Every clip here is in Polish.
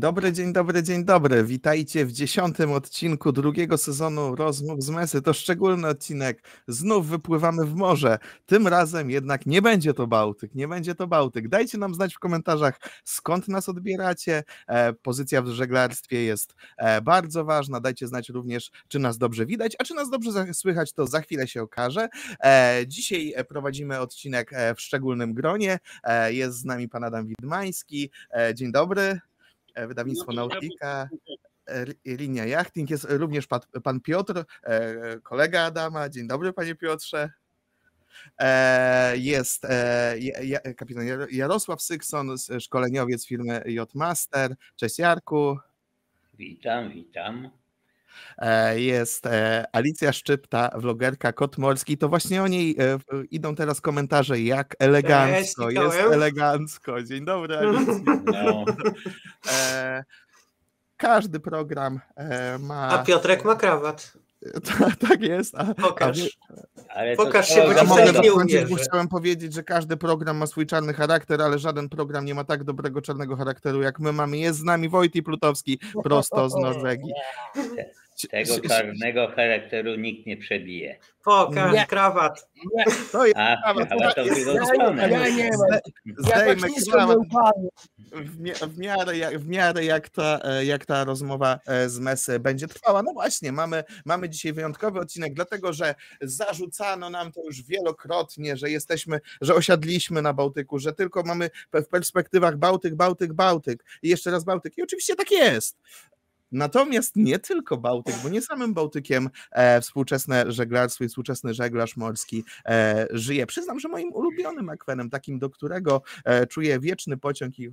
Dobry, dzień dobry, dzień dobry. Witajcie w dziesiątym odcinku drugiego sezonu Rozmów z Mesy. To szczególny odcinek. Znów wypływamy w morze. Tym razem jednak nie będzie to Bałtyk, nie będzie to Bałtyk. Dajcie nam znać w komentarzach, skąd nas odbieracie. E, pozycja w żeglarstwie jest e, bardzo ważna. Dajcie znać również, czy nas dobrze widać, a czy nas dobrze słychać, to za chwilę się okaże. E, dzisiaj prowadzimy odcinek w szczególnym gronie. Jest z nami pan Adam Widmański. Dzień dobry. E, wydawnictwo no, Nautika, e, linia Yachting. Jest również pan, pan Piotr, e, kolega Adama. Dzień dobry, panie Piotrze. Jest kapitan Jarosław Sykson, szkoleniowiec firmy J-Master. Cześć Jarku. Witam, witam. Jest Alicja Szczypta, vlogerka Kot Morski. To właśnie o niej idą teraz komentarze, jak elegancko, Cześć, jest elegancko. Dzień dobry Alicji. No. Każdy program ma... A Piotrek ma krawat. tak jest. A, Pokaż. A Pokaż się, bo ja mogę dokończyć, bo chciałem powiedzieć, że każdy program ma swój czarny charakter, ale żaden program nie ma tak dobrego czarnego charakteru, jak my mamy. Jest z nami Wojty Plutowski, prosto z Norwegii. Tego czarnego charakteru nikt nie przebije. Pokaż nie. krawat. Nie. To jest A, krawat. ale to ja, ja nie mam. Zdejmę krawat. W, w, miarę, jak, w miarę jak ta, e, jak ta rozmowa e, z Mesy będzie trwała. No właśnie, mamy, mamy dzisiaj wyjątkowy odcinek, dlatego że zarzucano nam to już wielokrotnie, że jesteśmy, że osiadliśmy na Bałtyku, że tylko mamy w perspektywach Bałtyk, Bałtyk, Bałtyk i jeszcze raz Bałtyk. I oczywiście tak jest. Natomiast nie tylko Bałtyk, bo nie samym Bałtykiem e, współczesne żeglarstwo i współczesny żeglarz morski e, żyje. Przyznam, że moim ulubionym akwenem, takim do którego e, czuję wieczny pociąg i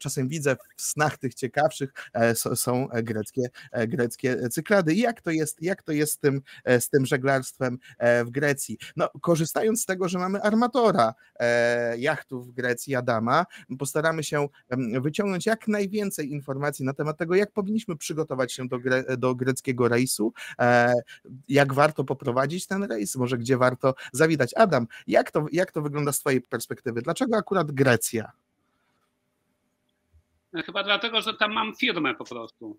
czasem widzę w snach tych ciekawszych, e, są greckie, e, greckie cyklady. I jak to jest, jak to jest z tym, e, z tym żeglarstwem w Grecji? No, korzystając z tego, że mamy armatora jachtów w Grecji, Adama, postaramy się wyciągnąć jak najwięcej informacji na temat tego, jak powinniśmy powinniśmy przygotować się do, gre, do greckiego rejsu, e, jak warto poprowadzić ten rejs, może gdzie warto zawitać. Adam, jak to, jak to wygląda z Twojej perspektywy? Dlaczego akurat Grecja? No, chyba dlatego, że tam mam firmę po prostu.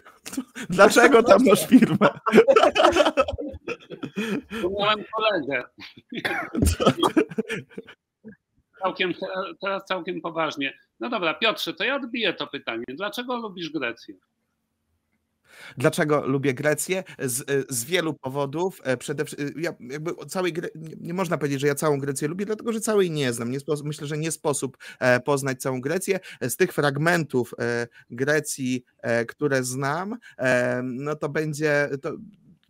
Dlaczego tam masz firmę? Miałem kolegę. Całkiem, teraz całkiem poważnie. No dobra, Piotrze, to ja odbiję to pytanie. Dlaczego lubisz Grecję? Dlaczego lubię Grecję? Z, z wielu powodów. E, przede wszystkim, ja jakby całej Gre... nie można powiedzieć, że ja całą Grecję lubię, dlatego że całej nie znam. Nie myślę, że nie sposób e, poznać całą Grecję. Z tych fragmentów e, Grecji, które znam, no to będzie. To,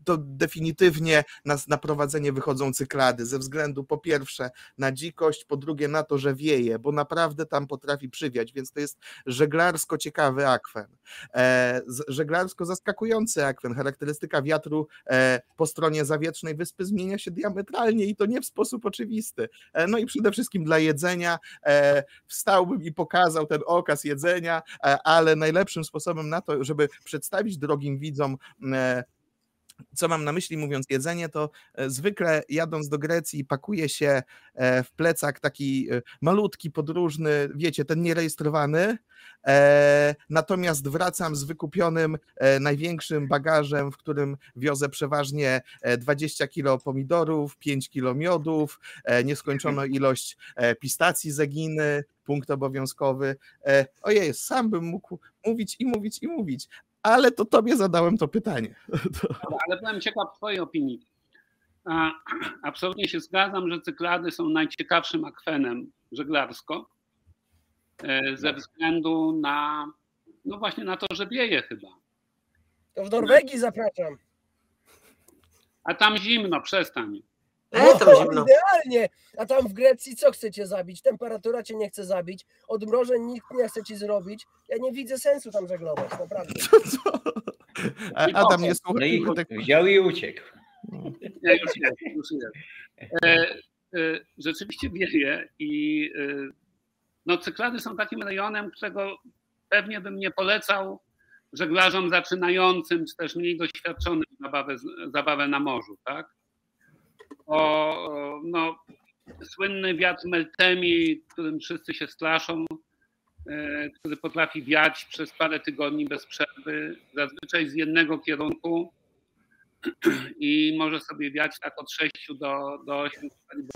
to definitywnie na, na prowadzenie wychodzą cyklady, ze względu po pierwsze na dzikość, po drugie na to, że wieje, bo naprawdę tam potrafi przywiać, więc to jest żeglarsko ciekawy akwen. E, żeglarsko zaskakujący akwen. Charakterystyka wiatru e, po stronie zawietrznej wyspy zmienia się diametralnie i to nie w sposób oczywisty. E, no i przede wszystkim dla jedzenia e, wstałbym i pokazał ten okaz jedzenia, e, ale najlepszym sposobem na to, żeby przedstawić drogim widzom e, co mam na myśli mówiąc jedzenie, to e, zwykle jadąc do Grecji pakuje się e, w plecak taki e, malutki, podróżny, wiecie, ten nierejestrowany, natomiast wracam z wykupionym największym bagażem, w którym wiozę przeważnie 20 kilo pomidorów, 5 kilo miodów, nieskończoną ilość pistacji z Eginy, punkt obowiązkowy. Ojej, sam bym mógł mówić i mówić i mówić, ale to tobie zadałem to pytanie. Ale byłem ciekaw twojej opinii. Absolutnie się zgadzam, że cyklady są najciekawszym akwenem żeglarsko e, ze względu na, no właśnie na to, że wieje chyba. To w Norwegii zapraszam. A tam zimno, przestań. E, tam zimno. Idealnie. A tam w Grecji co chcecie zabić? Temperatura cię nie chce zabić. Odmrożeń nikt nie chce ci zrobić. Ja nie widzę sensu tam żeglować, naprawdę. Adam nie słucha. No i wziął i uciekł. Ja już jest, już. E, e, rzeczywiście wieje i e, no, cyklady są takim rejonem, którego pewnie bym nie polecał żeglarzom zaczynającym, czy też mniej doświadczonym zabawę, zabawę na morzu, tak? O no, słynny wiatr Meltemi, którym wszyscy się straszą, e, który potrafi wiać przez parę tygodni bez przerwy, zazwyczaj z jednego kierunku i może sobie wiać tak od 6 do, do 8 stopni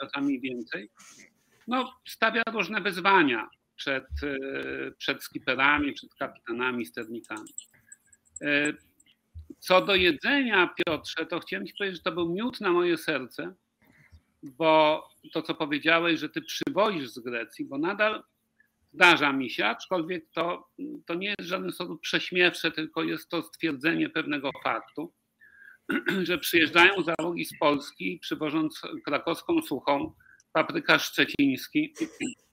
czasami więcej. No, stawia różne wyzwania przed, e, przed skiperami, przed kapitanami, sternikami. Co do jedzenia, Piotrze, to chciałem Ci powiedzieć, że to był miód na moje serce, bo to, co powiedziałeś, że Ty przywozisz z Grecji, bo nadal zdarza mi się, aczkolwiek to, to nie jest w żaden sposób prześmiewcze, tylko jest to stwierdzenie pewnego faktu, że przyjeżdżają załogi z Polski, przywożąc krakowską suchą, papryka szczeciński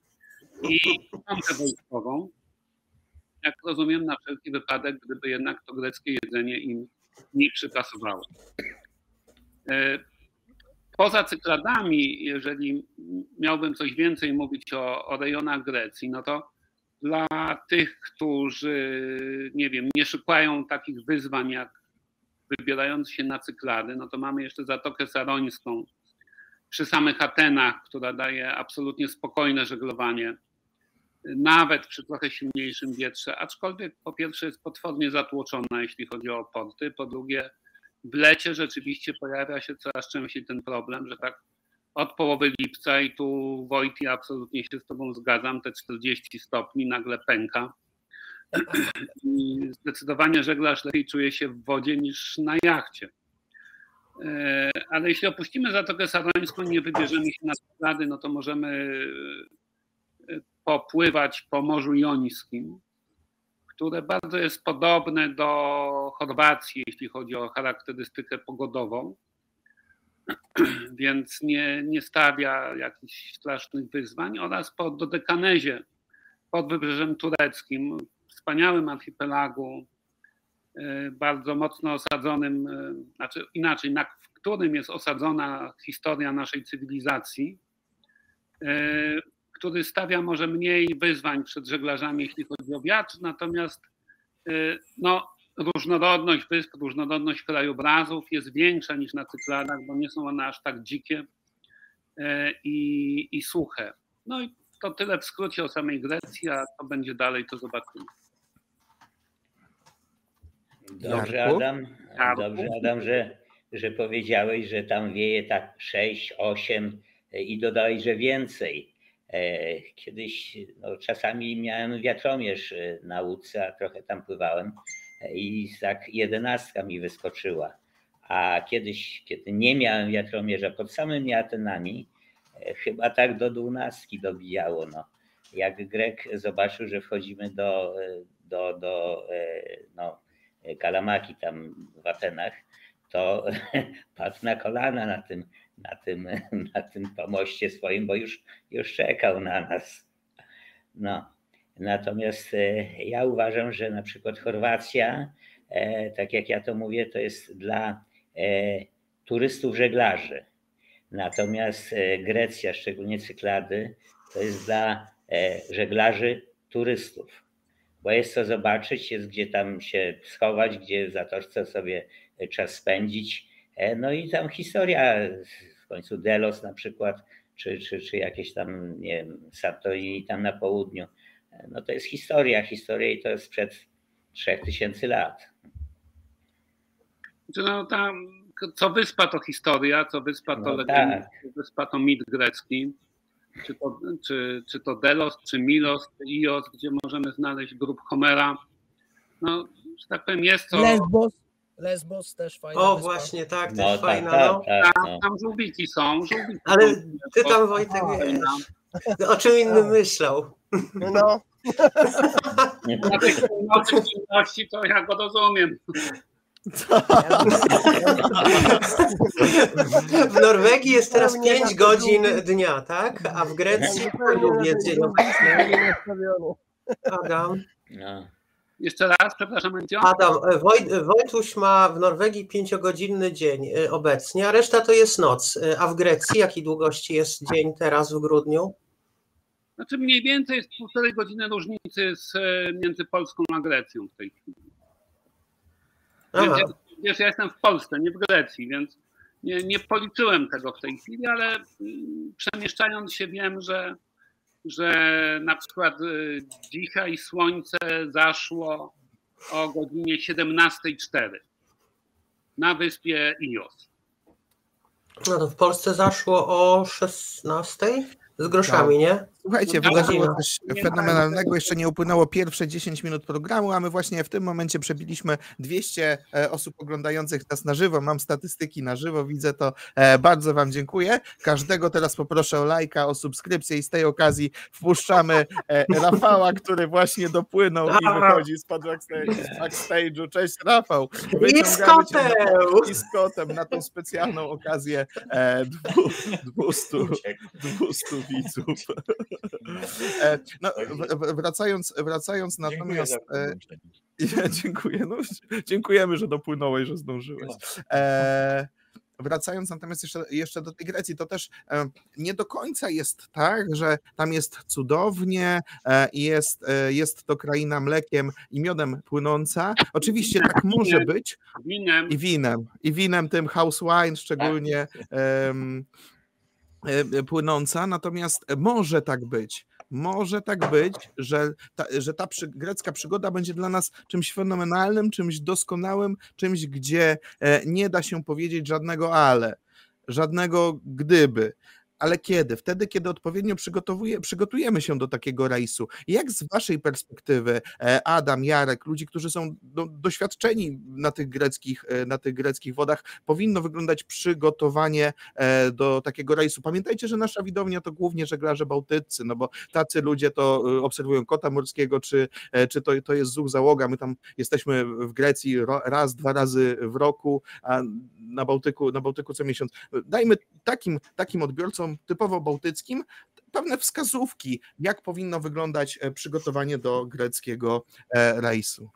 i pompę wojskową, jak rozumiem, na wszelki wypadek, gdyby jednak to greckie jedzenie im nie przypasowało. E, poza cykladami, jeżeli miałbym coś więcej mówić o, o rejonach Grecji, no to dla tych, którzy, nie wiem, nie szukają takich wyzwań jak wybierając się na cyklady, no to mamy jeszcze Zatokę Sarońską przy samych Atenach, która daje absolutnie spokojne żeglowanie nawet przy trochę silniejszym wietrze, aczkolwiek po pierwsze jest potwornie zatłoczona, jeśli chodzi o porty, po drugie w lecie rzeczywiście pojawia się coraz częściej ten problem, że tak od połowy lipca i tu Wojti absolutnie się z Tobą zgadzam, te 40 stopni nagle pęka. I zdecydowanie żeglarz lepiej czuje się w wodzie niż na jachcie. E, ale jeśli opuścimy Zatokę Sarońską i nie wybierzemy się na sklady, no to możemy popływać po Morzu Jońskim, które bardzo jest podobne do Chorwacji, jeśli chodzi o charakterystykę pogodową, więc nie, nie stawia jakichś strasznych wyzwań, oraz po Dodekanezie pod wybrzeżem tureckim, wspaniałym archipelagu, e, bardzo mocno osadzonym, e, znaczy inaczej, na, w którym jest osadzona historia naszej cywilizacji, e, który stawia może mniej wyzwań przed żeglarzami, jeśli chodzi o wiatr, natomiast y, no, różnorodność wysp, różnorodność krajobrazów jest większa niż na Cykladach, bo nie są one aż tak dzikie y, i, i suche. No i to tyle w skrócie o samej Grecji, a co będzie dalej, to zobaczymy. Dobrze, Adam, dobrze, Adam że, że powiedziałeś, że tam wieje tak 6, 8 i dodałeś, że więcej. E, kiedyś no, czasami miałem wiatromierz e, na łódce, a trochę tam pływałem e, i tak jedenastka mi wyskoczyła. A kiedyś, kiedy nie miałem wiatromierza pod samymi Atenami, chyba tak do dwunastki dobijało. No. Jak Grek zobaczył, że wchodzimy do, do, do no, Kalamaki tam w Atenach, to padł na kolana na tym na tym, na tym pomoście swoim, bo już, już czekał na nas. No. Natomiast e, ja uważam, że na przykład Chorwacja, e, tak jak ja to mówię, to jest dla e, turystów żeglarzy. Natomiast Grecja, szczególnie Cyklady, to jest dla żeglarzy turystów. Bo jest co zobaczyć, jest gdzie tam się schować, gdzie w zatoczce sobie czas spędzić no i tam historia, w końcu Delos na przykład, czy, czy, czy jakieś tam, nie wiem, Santorini tam na południu. E, no to jest historia, historia i to jest przed 3000 lat. No tam, co wyspa to historia, co wyspa to no legenda, tak. co wyspa to mit grecki. Czy to, czy, czy to Delos, czy Milos, czy Ios, gdzie możemy znaleźć grup Homera. No, że tak powiem, jest to. Lesbos. Lesbos też fajna O, wyspa. właśnie, tak, też No, tak, fajna. tak, no. tak, Tam, no. tam żółwiki są. Żółwiki Ale są, ty tam, Wojtek, Aha. wiesz, o czym innym myślał. No, Na tej północy czynności to ja go rozumiem. W Norwegii jest teraz Pełnie 5 na to godzin dnia, tak? A w Grecji jest dzień obecny. Adam, no. Jeszcze raz, przepraszam. Adam e, Wojt, Wojtuś ma w Norwegii 5-godzinny dzień e, obecnie, a reszta to jest noc. E, A w Grecji jakiej długości jest dzień teraz w grudniu? Znaczy mniej więcej jest półtorej godziny różnicy z, e, między Polską a Grecją w tej chwili. Wiesz, ja, wiesz, ja jestem w Polsce, nie w Grecji, więc nie, nie policzyłem tego w tej chwili, ale mm, przemieszczając się wiem, że że na przykład dzisiaj słońce zaszło o godzinie 17.04 na wyspie Ios. No to w Polsce zaszło o 16 z groszami, nie? Słuchajcie, No, wydarzyło no, coś nie fenomenalnego. Jeszcze nie upłynęło pierwsze 10 minut programu, a my właśnie w tym momencie przebiliśmy 200 e, osób oglądających nas na żywo. Mam statystyki na żywo, widzę to. E, Bardzo Wam dziękuję. Każdego teraz poproszę o lajka, o subskrypcję i z tej okazji wpuszczamy e, Rafała, który właśnie dopłynął i wychodzi z backstage- z backstage'u. Cześć Rafał. I z koteł! i z kotem na tą specjalną okazję e, dwu, 200, 200 widzów. E, no, wracając, wracając natomiast. E, ja dziękuję. No, dziękujemy, że dopłynąłeś, że zdążyłeś. E, Wracając natomiast jeszcze, jeszcze do tej Grecji, to też e, nie do końca jest tak, że tam jest cudownie e, i jest, e, jest to kraina mlekiem i miodem płynąca. Oczywiście tak może być, Winem i winem, i winem tym house wine szczególnie e, płynąca, natomiast może tak być, może tak być, że ta, że ta przy, grecka przygoda będzie dla nas czymś fenomenalnym, czymś doskonałym, czymś, gdzie e, nie da się powiedzieć żadnego ale, żadnego gdyby. Ale kiedy? Wtedy, kiedy odpowiednio przygotujemy się do takiego rejsu. Jak z Waszej perspektywy, e, Adam, Jarek, ludzi, którzy są do, doświadczeni na tych, greckich, e, na tych greckich wodach, powinno wyglądać przygotowanie e, do takiego rejsu? Pamiętajcie, że nasza widownia to głównie żeglarze bałtyccy, no bo tacy ludzie to obserwują kota morskiego, czy, czy to, to jest zuch załoga. My tam jesteśmy w Grecji raz, dwa razy w roku, a na Bałtyku, na Bałtyku co miesiąc. Dajmy takim, takim odbiorcom typowo bałtyckim pewne wskazówki, jak powinno wyglądać e, przygotowanie do greckiego e, rejsu.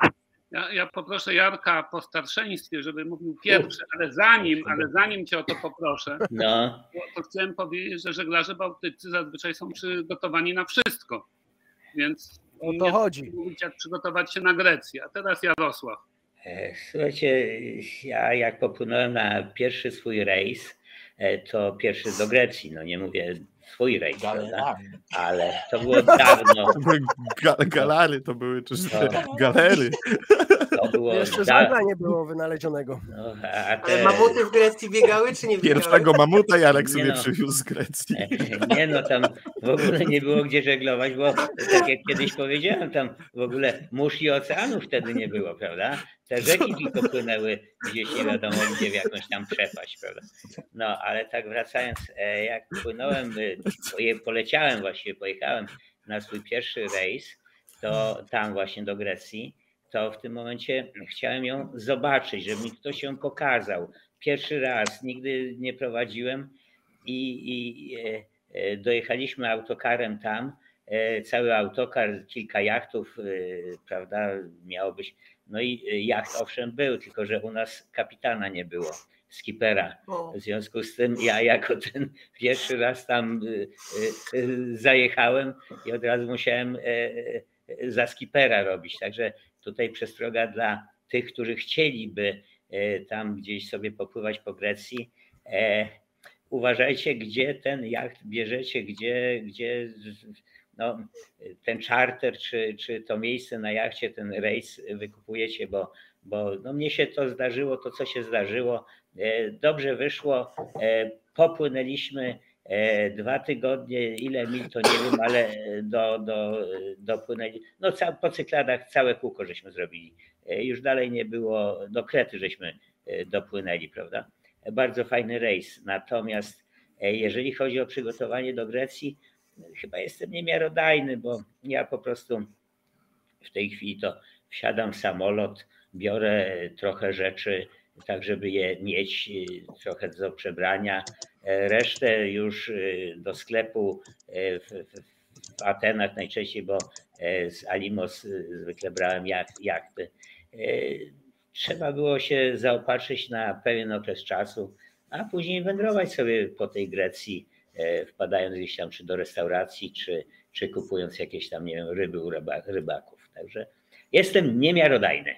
Ja, ja poproszę Jarka po starszeństwie, żeby mówił pierwszy, ale zanim, ale zanim cię o to poproszę, No, to, to chciałem powiedzieć, że żeglarze bałtycy zazwyczaj są przygotowani na wszystko. Więc O nie to chodzi. mówić, jak przygotować się na Grecję. A teraz Jarosław. e, słuchajcie, ja jak popłynąłem na pierwszy swój rejs, to pierwszy do Grecji, no nie mówię swój rejs, prawda? ale to było dawno, To były ga- galary, to były czy No. galery. to było Jeszcze żadna nie było wynalezionego. No, a Ale te, mamuty w Grecji biegały, czy nie biegały? Pierwszego mamuta Jarek Nie sobie no. przywiózł z Grecji. Nie no, tam w ogóle nie było gdzie żeglować, bo tak jak kiedyś powiedziałem, tam w ogóle mórz i oceanów wtedy nie było, prawda? Te rzeki tylko płynęły gdzieś nie wiadomo gdzie w jakąś tam przepaść, prawda? No, ale tak wracając, e, jak płynąłem, e, poje- poleciałem właściwie, pojechałem na swój pierwszy rejs, to tam właśnie do Grecji, to w tym momencie chciałem ją zobaczyć, żeby mi ktoś ją pokazał. Pierwszy raz, nigdy nie prowadziłem i, i e, e, dojechaliśmy autokarem tam. E, Cały autokar, kilka jachtów, e, prawda, miało być. No i e, jacht owszem był, tylko że u nas kapitana nie było, skipera. W związku z tym ja jako ten pierwszy raz tam y, y, zajechałem i od razu musiałem e, e, za skipera robić. Także tutaj przestroga dla tych, którzy chcieliby e, tam gdzieś sobie popływać po Grecji. Uważajcie, gdzie ten jacht bierzecie, gdzie, gdzie no, ten charter, czy, czy to miejsce na jachcie, ten rejs wykupujecie, bo, bo no mnie się to zdarzyło, to co się zdarzyło. E, Dobrze wyszło, e, popłynęliśmy e, dwa tygodnie, ile mil to nie wiem, ale do, do, dopłynęli. No po cykladach całe kółko żeśmy zrobili. Już dalej nie było, do Krety żeśmy dopłynęli, prawda? Bardzo fajny rejs. Natomiast jeżeli chodzi o przygotowanie do Grecji, chyba jestem niemiarodajny, bo ja po prostu w tej chwili to wsiadam w samolot, biorę trochę rzeczy, tak żeby je mieć, y, trochę do przebrania, e, resztę już y, do sklepu e, w, w, Atenach najczęściej, bo e, z Alimos y, zwykle brałem jacht, jachty. Trzeba było się zaopatrzyć na pewien okres czasu, a później wędrować sobie po tej Grecji, wpadając gdzieś tam czy do restauracji, czy, czy kupując jakieś tam, nie wiem, ryby u ryba- rybaków. Także jestem niemiarodajny.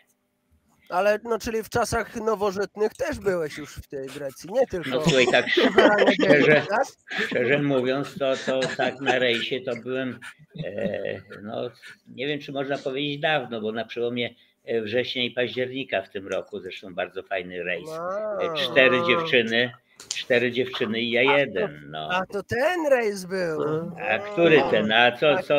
Ale no, czyli w czasach nowożytnych też byłeś już w tej Grecji, nie tylko. No słuchaj, tak Generalnie szczerze, tak? szczerze mówiąc, to, to tak na rejsie to byłem, e, no nie wiem czy można powiedzieć dawno, bo na przełomie e, września i października w tym roku, zresztą bardzo fajny rejs. E, Cztery dziewczyny, cztery dziewczyny i ja jeden. No. A to ten rejs był. A który ten? A co, co?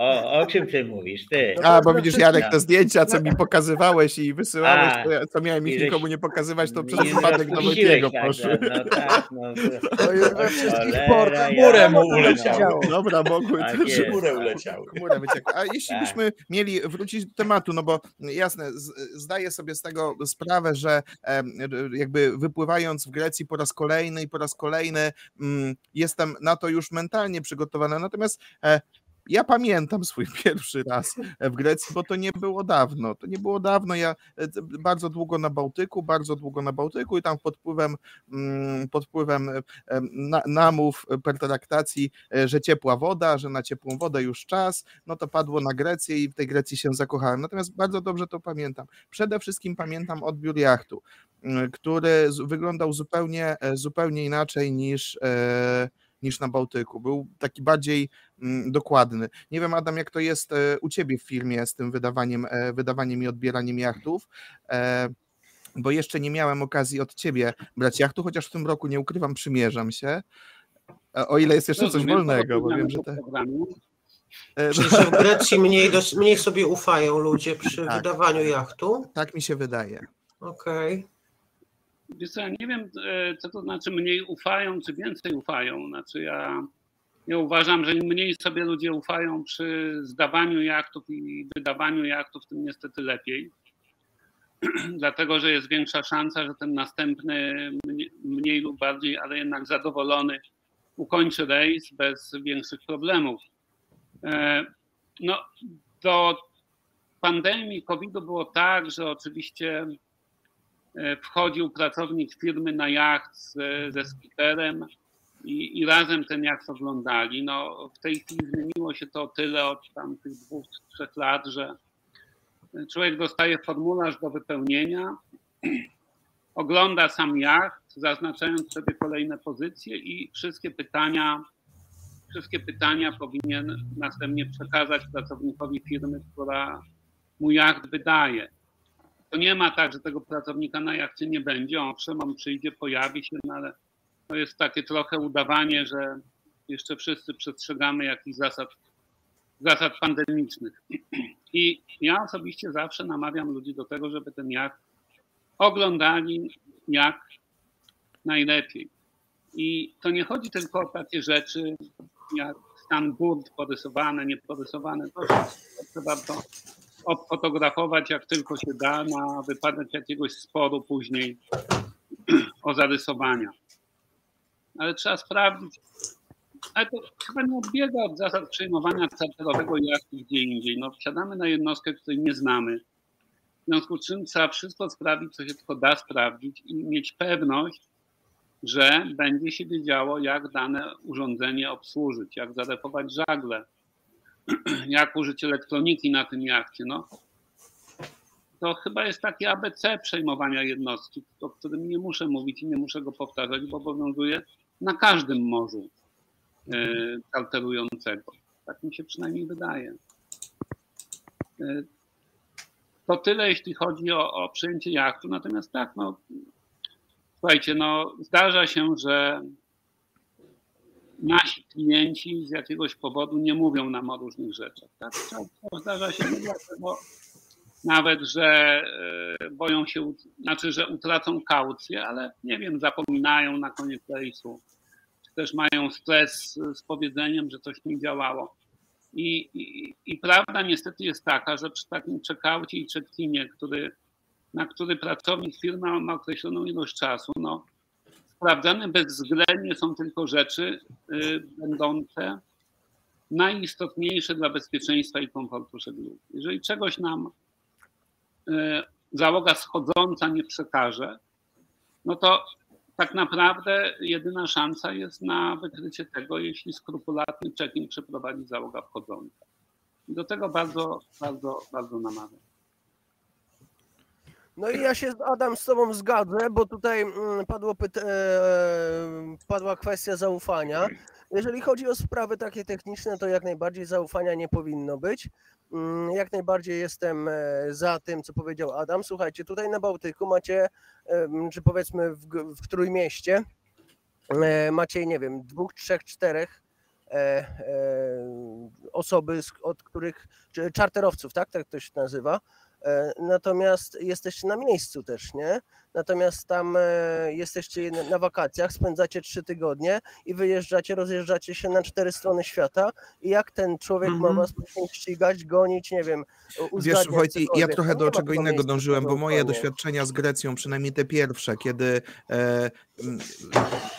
O, o czym ty mówisz, ty? A, bo widzisz Jarek te zdjęcia, co mi pokazywałeś i wysyłałeś, A, to ja- co miałem ich nikomu nie pokazywać, to przez przypadek do Wojtiego tak, poszły. No tak, no. To O we wszystkich portach. ja- Chmurę mu wiadomo, co uleciało. Dobra, mogły Tak też jest. Górę uleciały. A jeśli Tak. byśmy mieli wrócić do tematu, no bo jasne, zdaję sobie z tego sprawę, że jakby wypływając w Grecji po raz kolejny i po raz kolejny mm, jestem na to już mentalnie przygotowany. Natomiast e, ja pamiętam swój pierwszy raz w Grecji, bo to nie było dawno. To nie było dawno. Ja e, bardzo długo na Bałtyku, bardzo długo na Bałtyku i tam pod wpływem, mm, pod wpływem e, namów, e, pertraktacji, że ciepła woda, że na ciepłą wodę już czas, no to padło na Grecję i w tej Grecji się zakochałem. Natomiast bardzo dobrze to pamiętam. Przede wszystkim pamiętam odbiór jachtu, który wyglądał zupełnie, zupełnie inaczej niż, niż na Bałtyku. Był taki bardziej mm, dokładny. Nie wiem, Adam, jak to jest e, u ciebie w firmie z tym wydawaniem, e, wydawaniem i odbieraniem jachtów. E, Bo jeszcze nie miałem okazji od ciebie brać jachtu, chociaż w tym roku nie ukrywam, przymierzam się. O ile jest jeszcze coś wolnego, bo wiem, że te. w Grecji mniej, mniej sobie ufają ludzie przy Tak. wydawaniu jachtu. Tak mi się wydaje. Okej. Wiesz co, ja nie wiem, e, co to znaczy mniej ufają, czy więcej ufają. Znaczy ja, ja uważam, że im mniej sobie ludzie ufają przy zdawaniu jachtów i wydawaniu jachtów, tym niestety lepiej. Dlatego, że jest większa szansa, że ten następny mniej, lub bardziej, ale jednak zadowolony ukończy rejs bez większych problemów. E, No, do pandemii COVID-u było tak, że oczywiście wchodził pracownik firmy na jacht z, ze skiperem i, i razem ten jacht oglądali. No, w tej chwili zmieniło się to o tyle od tam tych dwóch, trzech lat, że człowiek dostaje formularz do wypełnienia, ogląda sam jacht, zaznaczając sobie kolejne pozycje i wszystkie pytania, wszystkie pytania powinien następnie przekazać pracownikowi firmy, która mu jacht wydaje. To nie ma tak, że tego pracownika na jachcie nie będzie. Owszem, on przyjdzie, pojawi się, no ale to jest takie trochę udawanie, że jeszcze wszyscy przestrzegamy jakichś zasad, zasad pandemicznych. I ja osobiście zawsze namawiam ludzi do tego, żeby ten jacht oglądali jak najlepiej. I to nie chodzi tylko o takie rzeczy jak stan burt porysowane, nieporysowane. To trzeba to obfotografować jak tylko się da na wypadek jakiegoś sporu później o zarysowania. Ale trzeba sprawdzić. Ale to chyba nie odbiega od zasad przyjmowania charterowego jachtu gdzie indziej. No, wsiadamy na jednostkę, której nie znamy. W związku z czym trzeba wszystko sprawdzić, co się tylko da sprawdzić i mieć pewność, że będzie się wiedziało, jak dane urządzenie obsłużyć, jak zarepować żagle, jak użyć elektroniki na tym jachcie. No, to chyba jest takie ABC przejmowania jednostki, o którym nie muszę mówić i nie muszę go powtarzać, bo obowiązuje na każdym morzu e, charterującego. Tak mi się przynajmniej wydaje. E, To tyle, jeśli chodzi o, o przyjęcie jachtu. Natomiast tak, no, słuchajcie, no, zdarza się, że nasi klienci z jakiegoś powodu nie mówią nam o różnych rzeczach. Tak? Często zdarza się dlatego nawet, że e, boją się, znaczy, że utracą kaucję, ale nie wiem, zapominają na koniec rejsu, czy też mają stres z powiedzeniem, że coś nie działało. I, i, I prawda niestety jest taka, że przy takim checkoutie i check-inie, który, na który pracownik firmy ma określoną ilość czasu, no, sprawdzane bezwzględnie są tylko rzeczy y, będące najistotniejsze dla bezpieczeństwa i komfortu żeglugi. Jeżeli czegoś nam y, załoga schodząca nie przekaże, no to tak naprawdę jedyna szansa jest na wykrycie tego, jeśli skrupulatny check-in przeprowadzi załoga wchodząca. Do tego bardzo, bardzo, bardzo namawiam. No i ja się Adam z Tobą zgadzę, bo tutaj mm, padło e, padła kwestia zaufania. Jeżeli chodzi o sprawy takie techniczne, to jak najbardziej zaufania nie powinno być. Mm, Jak najbardziej jestem e, za tym, co powiedział Adam. Słuchajcie, tutaj na Bałtyku macie, em, czy powiedzmy w, w Trójmieście, e, macie, nie wiem, dwóch, trzech, czterech e, e, osoby, od których, czy czarterowców, tak? Tak to się nazywa. E, Natomiast jesteście na miejscu też, nie? Natomiast tam e, jesteście na- wakacjach, spędzacie trzy tygodnie i wyjeżdżacie, rozjeżdżacie się na cztery strony świata. I jak ten człowiek ma Mhm. was później ścigać, gonić, nie wiem, Wiesz, uzgadniać Wojty, ja cokolwiek. trochę do czego innego dążyłem, bo moje doświadczenia z Grecją, przynajmniej te pierwsze, kiedy e,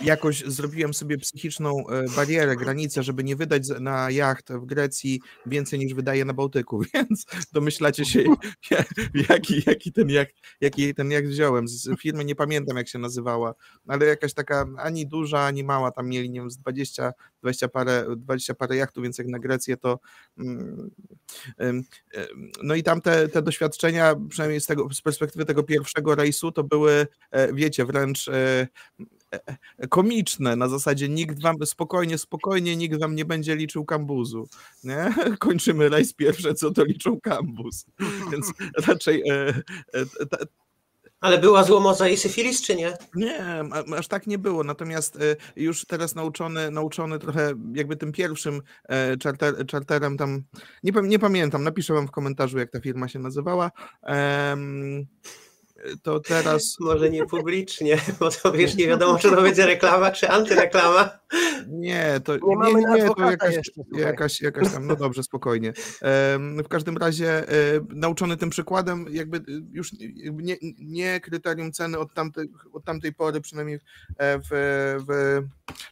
jakoś zrobiłem sobie psychiczną e, barierę, granicę, żeby nie wydać na jacht w Grecji więcej niż wydaje na Bałtyku, więc domyślacie się, ja- jaki, jaki, ten jacht, jaki ten jacht wziąłem. Z firmy nie pamiętam, jak się nazywała, ale jakaś taka ani duża, ani mała, tam mieli, nie wiem, z 20, 20 parę, 20 parę jachtów, więc jak na Grecję to mm, no i tam te, te doświadczenia, przynajmniej z, tego, z perspektywy tego pierwszego rejsu, to były, e, wiecie, wręcz e, e, komiczne, na zasadzie nikt wam, spokojnie, spokojnie, nikt wam nie będzie liczył kambuzu, nie? Kończymy rejs pierwsze, co to liczą kambuz, więc raczej Ale była złomoza i syfilis, czy nie? nie, aż tak nie było. Natomiast e, już teraz nauczony, nauczony trochę jakby tym pierwszym e, czarter, czarterem tam, nie, nie pamiętam, napiszę wam w komentarzu, jak ta firma się nazywała. Em, to teraz Może nie publicznie, bo to wiesz, nie wiadomo, czy to będzie reklama, czy antyreklama. Nie, to Nie mamy na to jakaś, jeszcze, jakaś, jakaś tam, no dobrze, spokojnie. W każdym razie e, nauczony tym przykładem, jakby e, już nie, nie kryterium ceny od tamtej, od tamtej pory, przynajmniej e, w, w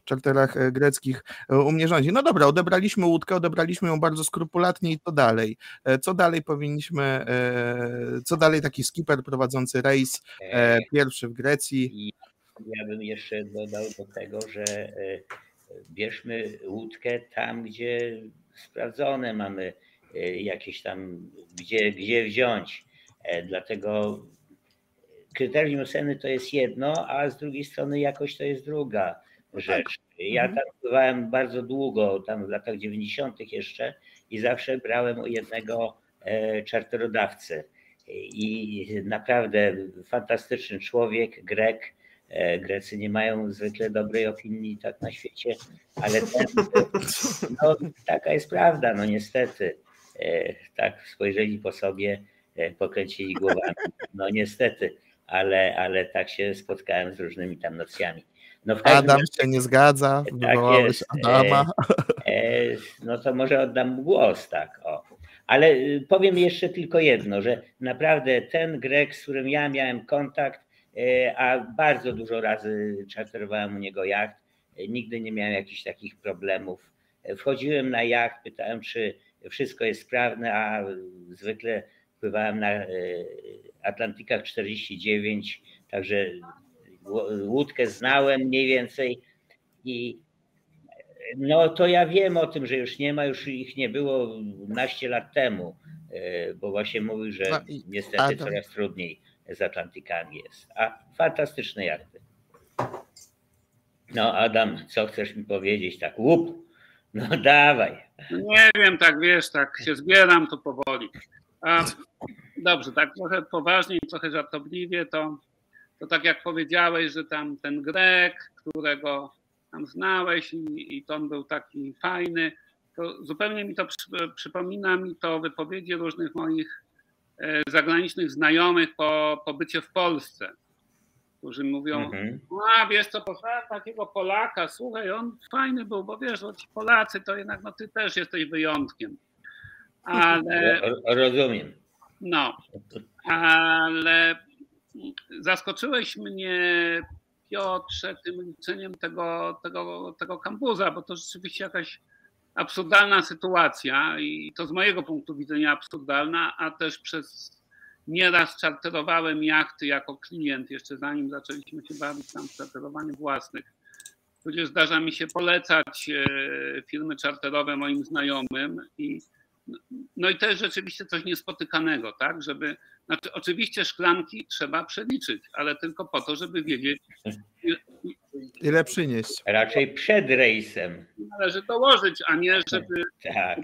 czarterach greckich u mnie rządzi. No dobra, odebraliśmy łódkę, odebraliśmy ją bardzo skrupulatnie i co dalej? Co dalej powinniśmy, co dalej taki skipper prowadzący rejs pierwszy w Grecji? Ja bym jeszcze dodał do tego, że e, bierzmy łódkę tam, gdzie sprawdzone mamy e, jakieś tam, gdzie, gdzie wziąć. E, Dlatego kryterium ceny to jest jedno, a z drugiej strony jakość to jest druga rzecz. Ja tam pływałem bardzo długo, tam w latach 90. jeszcze i zawsze brałem u jednego czarterodawcę. I naprawdę fantastyczny człowiek, Grek. E, Grecy nie mają zwykle dobrej opinii tak na świecie, ale ten, no, taka jest prawda, no niestety. E, Tak spojrzeli po sobie, e, pokręcili głowami. No niestety, ale, ale tak się spotkałem z różnymi tam nocjami. No Adam się nie zgadza, Tak wywołałeś jest. Adama. E, no to może oddam mu głos, tak. O. Ale powiem jeszcze tylko jedno, że naprawdę ten Grek, z którym ja miałem kontakt, e, a bardzo dużo razy czarterowałem u niego jacht, e, nigdy nie miałem jakichś takich problemów. E, Wchodziłem na jacht, pytałem, czy wszystko jest sprawne, a zwykle pływałem na e, Atlantykach 49, także łódkę znałem mniej więcej i no to ja wiem o tym, że już nie ma, już ich nie było naście lat temu, e, bo właśnie mówił, że No niestety coraz trudniej z Atlantykami jest. A fantastyczne jachty. No Adam, co chcesz mi powiedzieć? Tak łup. No dawaj. Nie wiem, tak wiesz, tak się zbieram to powoli. A, dobrze, tak trochę poważniej, trochę żartobliwie, to, to tak jak powiedziałeś, że tam ten Grek, którego tam znałeś i, i to on był taki fajny, to zupełnie mi to przy, przypomina mi to wypowiedzi różnych moich zagranicznych znajomych po pobycie w Polsce, którzy mówią, Mhm. a wiesz co, poznałem takiego Polaka, słuchaj, on fajny był, bo wiesz, ci Polacy to jednak, no ty też jesteś wyjątkiem. Ale, Ro- Rozumiem. no, ale zaskoczyłeś mnie, Piotrze, tym liczeniem tego, tego, tego kambuza, bo to rzeczywiście jakaś absurdalna sytuacja i to z mojego punktu widzenia absurdalna, a też przez nieraz czarterowałem jachty jako klient, jeszcze zanim zaczęliśmy się bawić tam w czarterowanie własnych. Tudzież zdarza mi się polecać e, firmy czarterowe moim znajomym i no i to jest rzeczywiście coś niespotykanego, tak, żeby Znaczy, oczywiście szklanki trzeba przeliczyć, ale tylko po to, żeby wiedzieć, ile przynieść. Raczej przed rejsem. Należy dołożyć, a nie żeby tak.